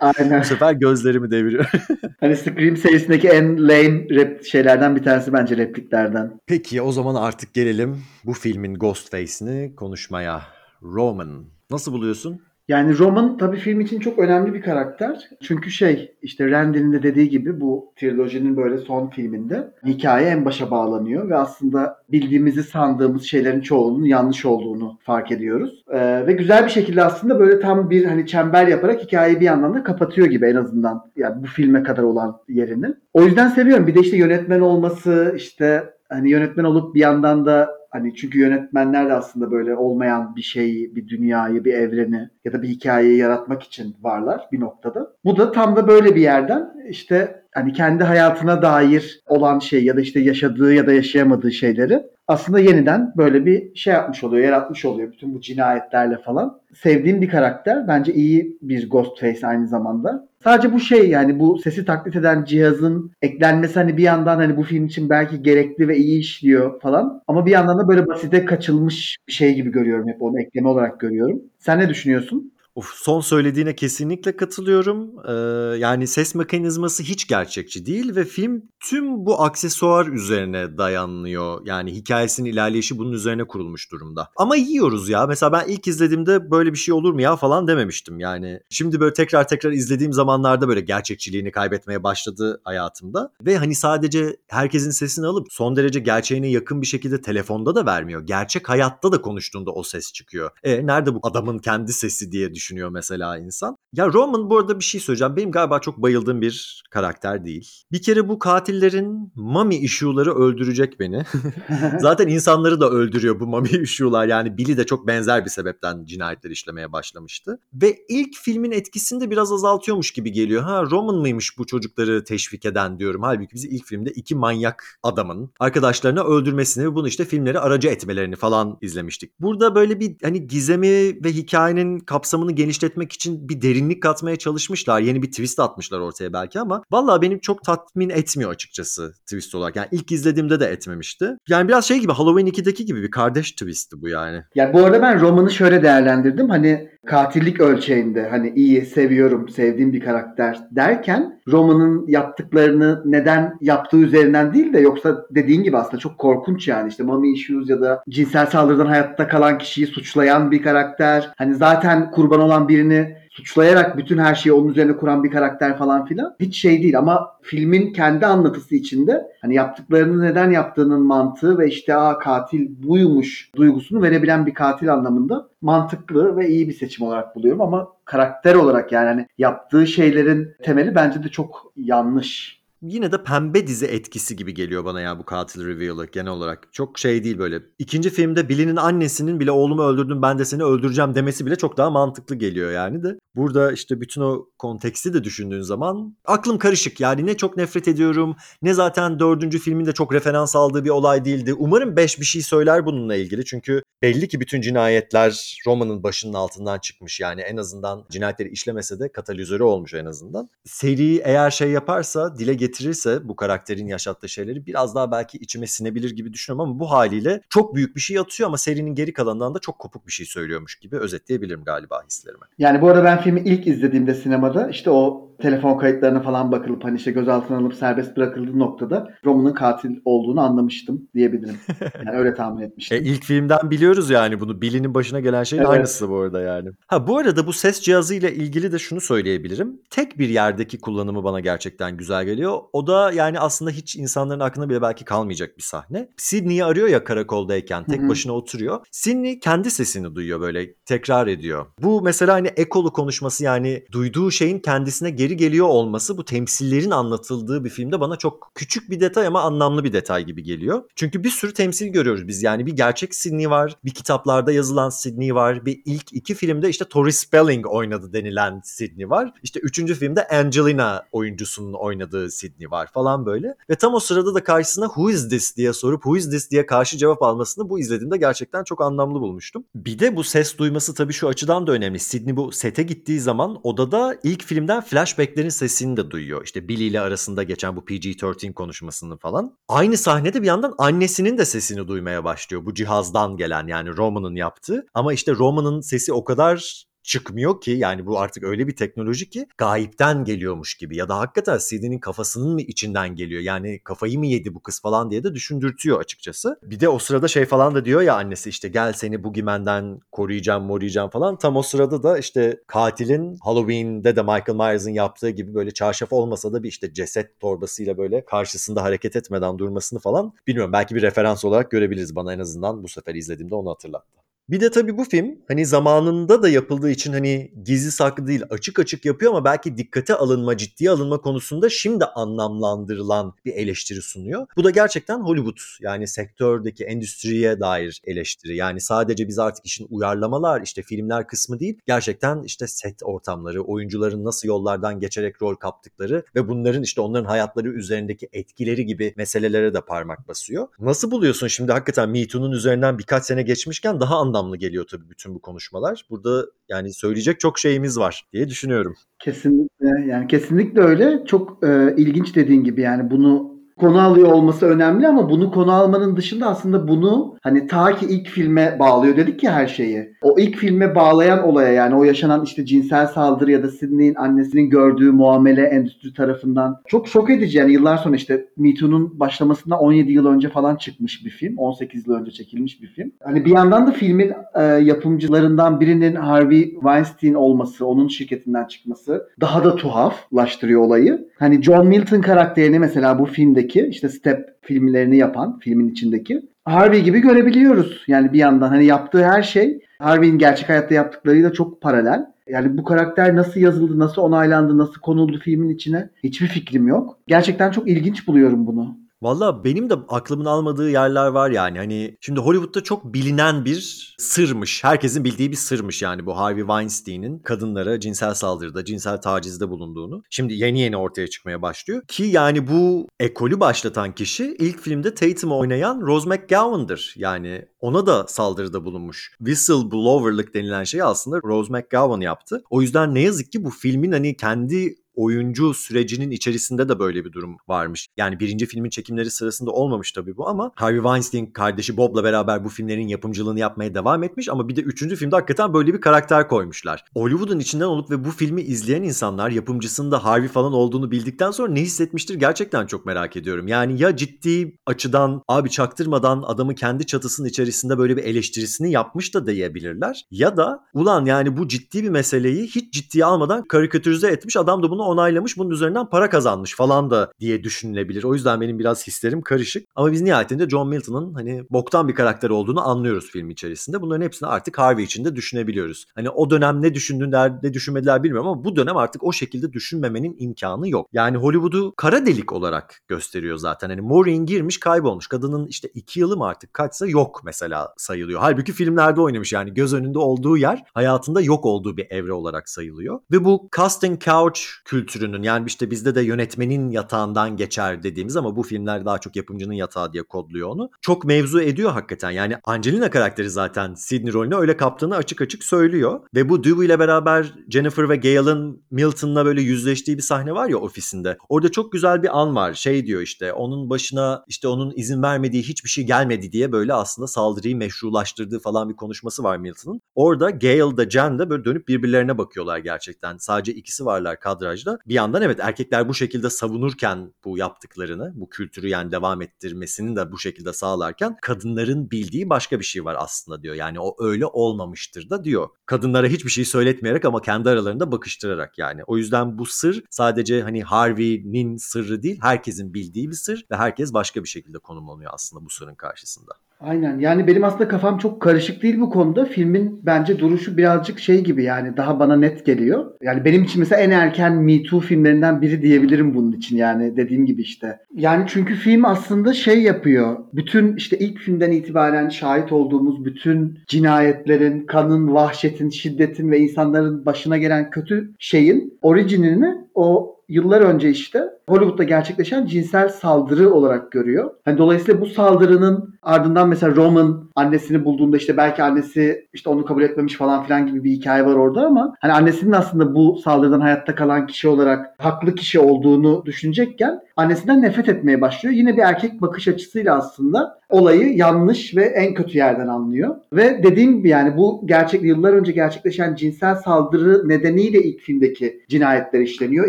Aynen. Bu sefer gözlerimi deviriyor. Hani Scream serisindeki en lame rap şeylerden bir tanesi bence repliklerden. Peki o zaman artık gelelim bu filmin Ghostface'ini konuşmaya. Roman. Nasıl buluyorsun? Yani Roman tabii film için çok önemli bir karakter. Çünkü şey işte Randall'in de dediği gibi bu trilojinin böyle son filminde hikaye en başa bağlanıyor ve aslında bildiğimizi sandığımız şeylerin çoğunun yanlış olduğunu fark ediyoruz. Ee, ve güzel bir şekilde aslında böyle tam bir hani çember yaparak hikayeyi bir yandan da kapatıyor gibi en azından yani bu filme kadar olan yerini. O yüzden seviyorum. Bir de işte yönetmen olması işte hani yönetmen olup bir yandan da Hani çünkü yönetmenler de aslında böyle olmayan bir şeyi, bir dünyayı, bir evreni ya da bir hikayeyi yaratmak için varlar bir noktada. Bu da tam da böyle bir yerden işte hani kendi hayatına dair olan şey ya da işte yaşadığı ya da yaşayamadığı şeyleri aslında yeniden böyle bir şey yapmış oluyor, yaratmış oluyor bütün bu cinayetlerle falan. Sevdiğim bir karakter. Bence iyi bir Ghostface aynı zamanda. Sadece bu şey yani bu sesi taklit eden cihazın eklenmesi hani bir yandan hani bu film için belki gerekli ve iyi işliyor falan. Ama bir yandan da böyle basite kaçılmış bir şey gibi görüyorum hep onu ekleme olarak görüyorum. Sen ne düşünüyorsun? Of, son söylediğine kesinlikle katılıyorum. Ee, yani ses mekanizması hiç gerçekçi değil ve film tüm bu aksesuar üzerine dayanıyor. Yani hikayesinin ilerleyişi bunun üzerine kurulmuş durumda. Ama yiyoruz ya. Mesela ben ilk izlediğimde böyle bir şey olur mu ya falan dememiştim. Yani şimdi böyle tekrar tekrar izlediğim zamanlarda böyle gerçekçiliğini kaybetmeye başladı hayatımda. Ve hani sadece herkesin sesini alıp son derece gerçeğine yakın bir şekilde telefonda da vermiyor. Gerçek hayatta da konuştuğunda o ses çıkıyor. E nerede bu adamın kendi sesi diye düşünüyor mesela insan. Ya Roman bu arada bir şey söyleyeceğim. Benim galiba çok bayıldığım bir karakter değil. Bir kere bu katillerin mami issue'ları öldürecek beni. Zaten insanları da öldürüyor bu mami issue'lar. Yani Billy de çok benzer bir sebepten cinayetler işlemeye başlamıştı. Ve ilk filmin etkisini de biraz azaltıyormuş gibi geliyor. Ha Roman mıymış bu çocukları teşvik eden diyorum. Halbuki biz ilk filmde iki manyak adamın arkadaşlarını öldürmesini ve bunu işte filmleri aracı etmelerini falan izlemiştik. Burada böyle bir hani gizemi ve hikayenin kapsamını genişletmek için bir derinlik katmaya çalışmışlar. Yeni bir twist atmışlar ortaya belki ama vallahi benim çok tatmin etmiyor açıkçası twist olarak. Yani ilk izlediğimde de etmemişti. Yani biraz şey gibi Halloween 2'deki gibi bir kardeş twisti bu yani. Ya bu arada ben romanı şöyle değerlendirdim. Hani katillik ölçeğinde hani iyi, seviyorum, sevdiğim bir karakter derken Roman'ın yaptıklarını neden yaptığı üzerinden değil de yoksa dediğin gibi aslında çok korkunç yani işte mommy issues ya da cinsel saldırıdan hayatta kalan kişiyi suçlayan bir karakter. Hani zaten kurban olan birini suçlayarak bütün her şeyi onun üzerine kuran bir karakter falan filan. Hiç şey değil ama filmin kendi anlatısı içinde hani yaptıklarını neden yaptığının mantığı ve işte aa katil buymuş duygusunu verebilen bir katil anlamında mantıklı ve iyi bir seçim olarak buluyorum ama karakter olarak yani hani yaptığı şeylerin temeli bence de çok yanlış yine de pembe dizi etkisi gibi geliyor bana ya bu katil reveal'ı genel olarak. Çok şey değil böyle. İkinci filmde Billy'nin annesinin bile oğlumu öldürdüm ben de seni öldüreceğim demesi bile çok daha mantıklı geliyor yani de. Burada işte bütün o konteksti de düşündüğün zaman aklım karışık yani ne çok nefret ediyorum ne zaten dördüncü filmin de çok referans aldığı bir olay değildi. Umarım beş bir şey söyler bununla ilgili çünkü belli ki bütün cinayetler Roma'nın başının altından çıkmış yani en azından cinayetleri işlemese de katalizörü olmuş en azından. Seri eğer şey yaparsa dile getirirse bu karakterin yaşattığı şeyleri biraz daha belki içime sinebilir gibi düşünüyorum ama bu haliyle çok büyük bir şey atıyor ama serinin geri kalanından da çok kopuk bir şey söylüyormuş gibi özetleyebilirim galiba hislerimi. Yani bu arada ben filmi ilk izlediğimde sinemada işte o telefon kayıtlarına falan bakılıp hani işte gözaltına alınıp serbest bırakıldığı noktada Roman'ın katil olduğunu anlamıştım diyebilirim. Yani öyle tahmin etmiştim. E, ilk filmden biliyoruz yani bunu. Billy'nin başına gelen şeyin Evet. aynısı bu arada yani. Ha bu arada bu ses cihazıyla ilgili de şunu söyleyebilirim. Tek bir yerdeki kullanımı bana gerçekten güzel geliyor. O da yani aslında hiç insanların aklına bile belki kalmayacak bir sahne. Sydney'i arıyor ya karakoldayken tek başına oturuyor. Sydney kendi sesini duyuyor böyle tekrar ediyor. Bu mesela hani ekolu konuşması yani duyduğu şeyin kendisine geri yeri geliyor olması bu temsillerin anlatıldığı bir filmde bana çok küçük bir detay ama anlamlı bir detay gibi geliyor. Çünkü bir sürü temsil görüyoruz biz. Yani bir gerçek Sidney var, bir kitaplarda yazılan Sidney var, bir ilk iki filmde işte Tori Spelling oynadı denilen Sidney var. İşte üçüncü filmde Angelina oyuncusunun oynadığı Sidney var falan böyle. Ve tam o sırada da karşısına Who is this diye sorup Who is this diye karşı cevap almasını bu izlediğimde gerçekten çok anlamlı bulmuştum. Bir de bu ses duyması tabii şu açıdan da önemli. Sidney bu sete gittiği zaman odada ilk filmden flashbacklerin sesini de duyuyor. İşte Billy ile arasında geçen bu PG-13 konuşmasını falan. Aynı sahnede bir yandan annesinin de sesini duymaya başlıyor. Bu cihazdan gelen yani Roman'ın yaptığı. Ama işte Roman'ın sesi o kadar çıkmıyor ki yani bu artık öyle bir teknoloji ki gayipten geliyormuş gibi ya da hakikaten CD'nin kafasının mı içinden geliyor yani kafayı mı yedi bu kız falan diye de düşündürtüyor açıkçası. Bir de o sırada şey falan da diyor ya annesi işte gel seni Boogeyman'den koruyacağım moruyacağım falan tam o sırada da işte katilin Halloween'de de Michael Myers'ın yaptığı gibi böyle çarşaf olmasa da bir işte ceset torbasıyla böyle karşısında hareket etmeden durmasını falan bilmiyorum belki bir referans olarak görebiliriz bana en azından bu sefer izlediğimde onu hatırlattı. Bir de tabii bu film hani zamanında da yapıldığı için hani gizli saklı değil açık açık yapıyor ama belki dikkate alınma, ciddiye alınma konusunda şimdi anlamlandırılan bir eleştiri sunuyor. Bu da gerçekten Hollywood yani sektördeki endüstriye dair eleştiri. Yani sadece biz artık işin uyarlamalar işte filmler kısmı değil gerçekten işte set ortamları, oyuncuların nasıl yollardan geçerek rol kaptıkları ve bunların işte onların hayatları üzerindeki etkileri gibi meselelere de parmak basıyor. Nasıl buluyorsun şimdi hakikaten Me Too'nun üzerinden birkaç sene geçmişken daha anlamlı geliyor tabii bütün bu konuşmalar. Burada yani söyleyecek çok şeyimiz var diye düşünüyorum. Kesinlikle yani kesinlikle öyle. Çok e, ilginç dediğin gibi yani bunu konu alıyor olması önemli ama bunu konu almanın dışında aslında bunu hani ta ki ilk filme bağlıyor dedik ya her şeyi. O ilk filme bağlayan olaya yani o yaşanan işte cinsel saldırı ya da Sidney'in annesinin gördüğü muamele endüstri tarafından çok şok edici yani yıllar sonra işte Me Too'nun başlamasından 17 yıl önce falan çıkmış bir film. 18 yıl önce çekilmiş bir film. Hani bir yandan da filmin e, yapımcılarından birinin Harvey Weinstein olması, onun şirketinden çıkması daha da tuhaflaştırıyor olayı. Hani John Milton karakterini mesela bu filmdeki işte Step filmlerini yapan filmin içindeki Harvey gibi görebiliyoruz. Yani bir yandan hani yaptığı her şey Harvey'in gerçek hayatta yaptıklarıyla çok paralel. Yani bu karakter nasıl yazıldı, nasıl onaylandı, nasıl konuldu filmin içine hiçbir fikrim yok. Gerçekten çok ilginç buluyorum bunu. Valla benim de aklımın almadığı yerler var yani. Hani şimdi Hollywood'da çok bilinen bir sırmış. Herkesin bildiği bir sırmış yani bu Harvey Weinstein'in kadınlara cinsel saldırıda, cinsel tacizde bulunduğunu. Şimdi yeni yeni ortaya çıkmaya başlıyor. Ki yani bu ekolü başlatan kişi ilk filmde Tatum'u oynayan Rose McGowan'dır. Yani ona da saldırıda bulunmuş. Whistleblower'lık denilen şey aslında Rose McGowan yaptı. O yüzden ne yazık ki bu filmin hani kendi oyuncu sürecinin içerisinde de böyle bir durum varmış. Yani birinci filmin çekimleri sırasında olmamış tabii bu ama Harvey Weinstein kardeşi Bob'la beraber bu filmlerin yapımcılığını yapmaya devam etmiş ama bir de üçüncü filmde hakikaten böyle bir karakter koymuşlar. Hollywood'un içinden olup ve bu filmi izleyen insanlar yapımcısının da Harvey falan olduğunu bildikten sonra ne hissetmiştir gerçekten çok merak ediyorum. Yani ya ciddi açıdan abi çaktırmadan adamı kendi çatısının içerisinde böyle bir eleştirisini yapmış da diyebilirler. Ya da ulan yani bu ciddi bir meseleyi hiç ciddiye almadan karikatürize etmiş adam da bunu onaylamış bunun üzerinden para kazanmış falan da diye düşünülebilir. O yüzden benim biraz hislerim karışık. Ama biz nihayetinde John Milton'ın hani boktan bir karakter olduğunu anlıyoruz film içerisinde. Bunların hepsini artık Harvey içinde düşünebiliyoruz. Hani o dönem ne düşündüler ne düşünmediler bilmiyorum ama bu dönem artık o şekilde düşünmemenin imkanı yok. Yani Hollywood'u kara delik olarak gösteriyor zaten. Hani Maureen girmiş kaybolmuş. Kadının işte iki yılı mı artık kaçsa yok mesela sayılıyor. Halbuki filmlerde oynamış yani göz önünde olduğu yer hayatında yok olduğu bir evre olarak sayılıyor. Ve bu casting couch kültürünün yani işte bizde de yönetmenin yatağından geçer dediğimiz ama bu filmler daha çok yapımcının yatağı diye kodluyor onu. Çok mevzu ediyor hakikaten. Yani Angelina karakteri zaten Sidney rolünü öyle kaptığını açık açık söylüyor. Ve bu Dewey ile beraber Jennifer ve Gale'ın Milton'la böyle yüzleştiği bir sahne var ya ofisinde. Orada çok güzel bir an var. Şey diyor işte onun başına işte onun izin vermediği hiçbir şey gelmedi diye böyle aslında saldırıyı meşrulaştırdığı falan bir konuşması var Milton'ın. Orada Gale da Jen de böyle dönüp birbirlerine bakıyorlar gerçekten. Sadece ikisi varlar kadrajda. Bir yandan evet erkekler bu şekilde savunurken bu yaptıklarını, bu kültürü yani devam ettirmesini de bu şekilde sağlarken kadınların bildiği başka bir şey var aslında diyor. Yani o öyle olmamıştır da diyor. Kadınlara hiçbir şey söyletmeyerek ama kendi aralarında bakıştırarak yani. O yüzden bu sır sadece hani Harvey'nin sırrı değil, herkesin bildiği bir sır ve herkes başka bir şekilde konumlanıyor aslında bu sırrın karşısında. Aynen. Yani benim aslında kafam çok karışık değil bu konuda. Filmin bence duruşu birazcık şey gibi yani daha bana net geliyor. Yani benim için mesela en erken Me Too filmlerinden biri diyebilirim bunun için yani dediğim gibi işte. Yani çünkü film aslında şey yapıyor. Bütün işte ilk filmden itibaren şahit olduğumuz bütün cinayetlerin, kanın, vahşetin, şiddetin ve insanların başına gelen kötü şeyin orijinini o yıllar önce işte Hollywood'da gerçekleşen cinsel saldırı olarak görüyor. Hani dolayısıyla bu saldırının ardından mesela Roman annesini bulduğunda işte belki annesi işte onu kabul etmemiş falan filan gibi bir hikaye var orada ama hani annesinin aslında bu saldırıdan hayatta kalan kişi olarak haklı kişi olduğunu düşünecekken annesinden nefret etmeye başlıyor. Yine bir erkek bakış açısıyla aslında olayı yanlış ve en kötü yerden anlıyor. Ve dediğim gibi yani bu gerçek yıllar önce gerçekleşen cinsel saldırı nedeniyle ilk filmdeki cinayetler işleniyor.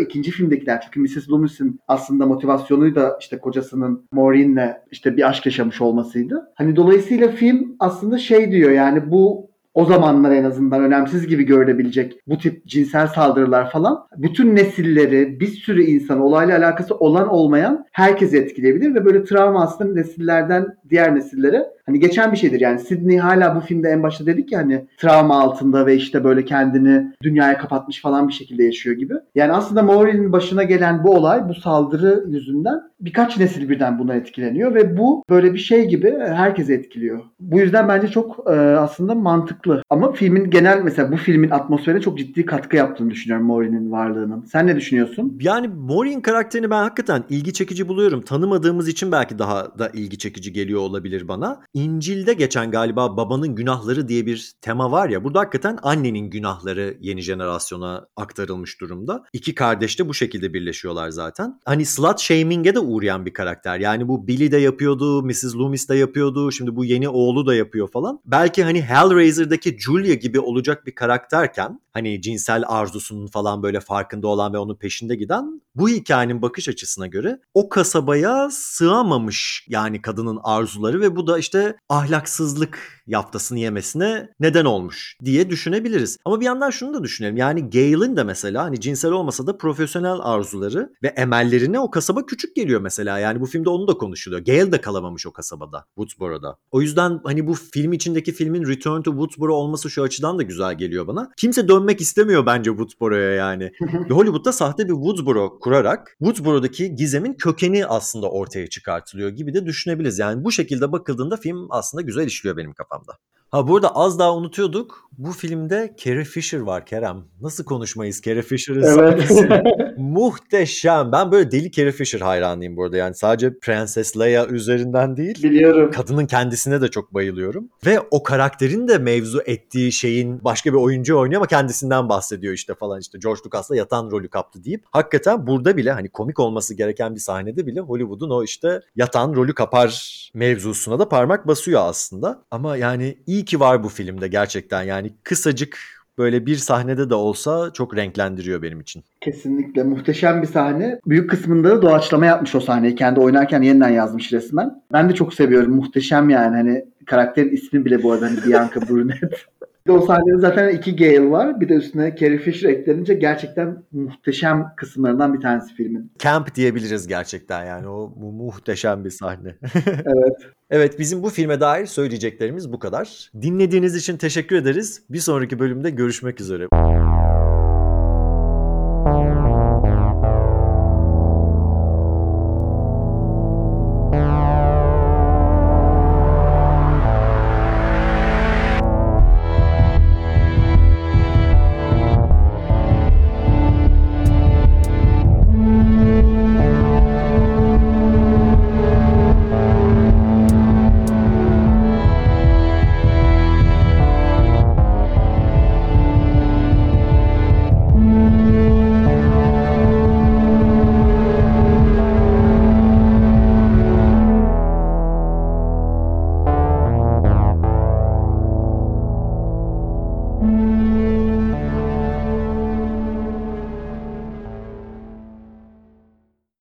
İkinci filmdekiler çünkü Mrs. Loomis'in aslında motivasyonu da işte kocasının Maureen'le işte bir aşk yaşamış olmasıydı. Hani dolayısıyla film aslında şey diyor yani bu o zamanlar en azından önemsiz gibi görülebilecek bu tip cinsel saldırılar falan bütün nesilleri bir sürü insan olayla alakası olan olmayan herkesi etkileyebilir ve böyle travma aslında nesillerden diğer nesillere hani geçen bir şeydir yani Sidney hala bu filmde en başta dedik ya hani travma altında ve işte böyle kendini dünyaya kapatmış falan bir şekilde yaşıyor gibi. Yani aslında Maureen'in başına gelen bu olay bu saldırı yüzünden birkaç nesil birden buna etkileniyor ve bu böyle bir şey gibi herkesi etkiliyor. Bu yüzden bence çok e, aslında mantıklı. Ama filmin genel mesela bu filmin atmosferine çok ciddi katkı yaptığını düşünüyorum Maureen'in varlığının. Sen ne düşünüyorsun? Yani Maureen karakterini ben hakikaten ilgi çekici buluyorum. Tanımadığımız için belki daha da ilgi çekici geliyor olabilir bana. İncil'de geçen galiba babanın günahları diye bir tema var ya. Burada hakikaten annenin günahları yeni jenerasyona aktarılmış durumda. İki kardeş de bu şekilde birleşiyorlar zaten. Hani slut shaming'e de uğrayan bir karakter. Yani bu Billy de yapıyordu, Mrs. Loomis de yapıyordu. Şimdi bu yeni oğlu da yapıyor falan. Belki hani Hellraiser'daki Julia gibi olacak bir karakterken hani cinsel arzusunun falan böyle farkında olan ve onun peşinde giden bu hikayenin bakış açısına göre o kasabaya sığamamış yani kadının arzuları ve bu da işte ahlaksızlık yaftasını yemesine neden olmuş diye düşünebiliriz. Ama bir yandan şunu da düşünelim. Yani Gale'in de mesela hani cinsel olmasa da profesyonel arzuları ve emellerine o kasaba küçük geliyor mesela. Yani bu filmde onu da konuşuluyor. Gale de kalamamış o kasabada, Woodsboro'da. O yüzden hani bu film içindeki filmin Return to Woodsboro olması şu açıdan da güzel geliyor bana. Kimse dönmek istemiyor bence Woodsboro'ya yani. Ve Hollywood'da sahte bir Woodsboro kurarak Woodsboro'daki gizemin kökeni aslında ortaya çıkartılıyor gibi de düşünebiliriz. Yani bu şekilde bakıldığında film aslında güzel işliyor benim kafamda anlamda. Ha burada az daha unutuyorduk. Bu filmde Carrie Fisher var Kerem. Nasıl konuşmayız Carrie Fisher'ın Evet. Muhteşem. Ben böyle deli Carrie Fisher hayranıyım burada. Yani sadece Prenses Leia üzerinden değil. Biliyorum. Kadının kendisine de çok bayılıyorum. Ve o karakterin de mevzu ettiği şeyin başka bir oyuncu oynuyor ama kendisinden bahsediyor işte falan işte George Lucas'la yatan rolü kaptı deyip. Hakikaten burada bile hani komik olması gereken bir sahnede bile Hollywood'un o işte yatan rolü kapar mevzusuna da parmak basıyor aslında. Ama yani iyi ki var bu filmde gerçekten yani kısacık böyle bir sahnede de olsa çok renklendiriyor benim için. Kesinlikle muhteşem bir sahne. Büyük kısmında da doğaçlama yapmış o sahneyi. Kendi oynarken yeniden yazmış resmen. Ben de çok seviyorum. Muhteşem yani. Hani karakterin ismi bile bu arada hani Bianca Brunet. Bir de o sahnede zaten iki Gale var. Bir de üstüne Carrie Fisher eklenince gerçekten muhteşem kısımlarından bir tanesi filmin. Camp diyebiliriz gerçekten yani o bu muhteşem bir sahne. Evet. Evet bizim bu filme dair söyleyeceklerimiz bu kadar. Dinlediğiniz için teşekkür ederiz. Bir sonraki bölümde görüşmek üzere.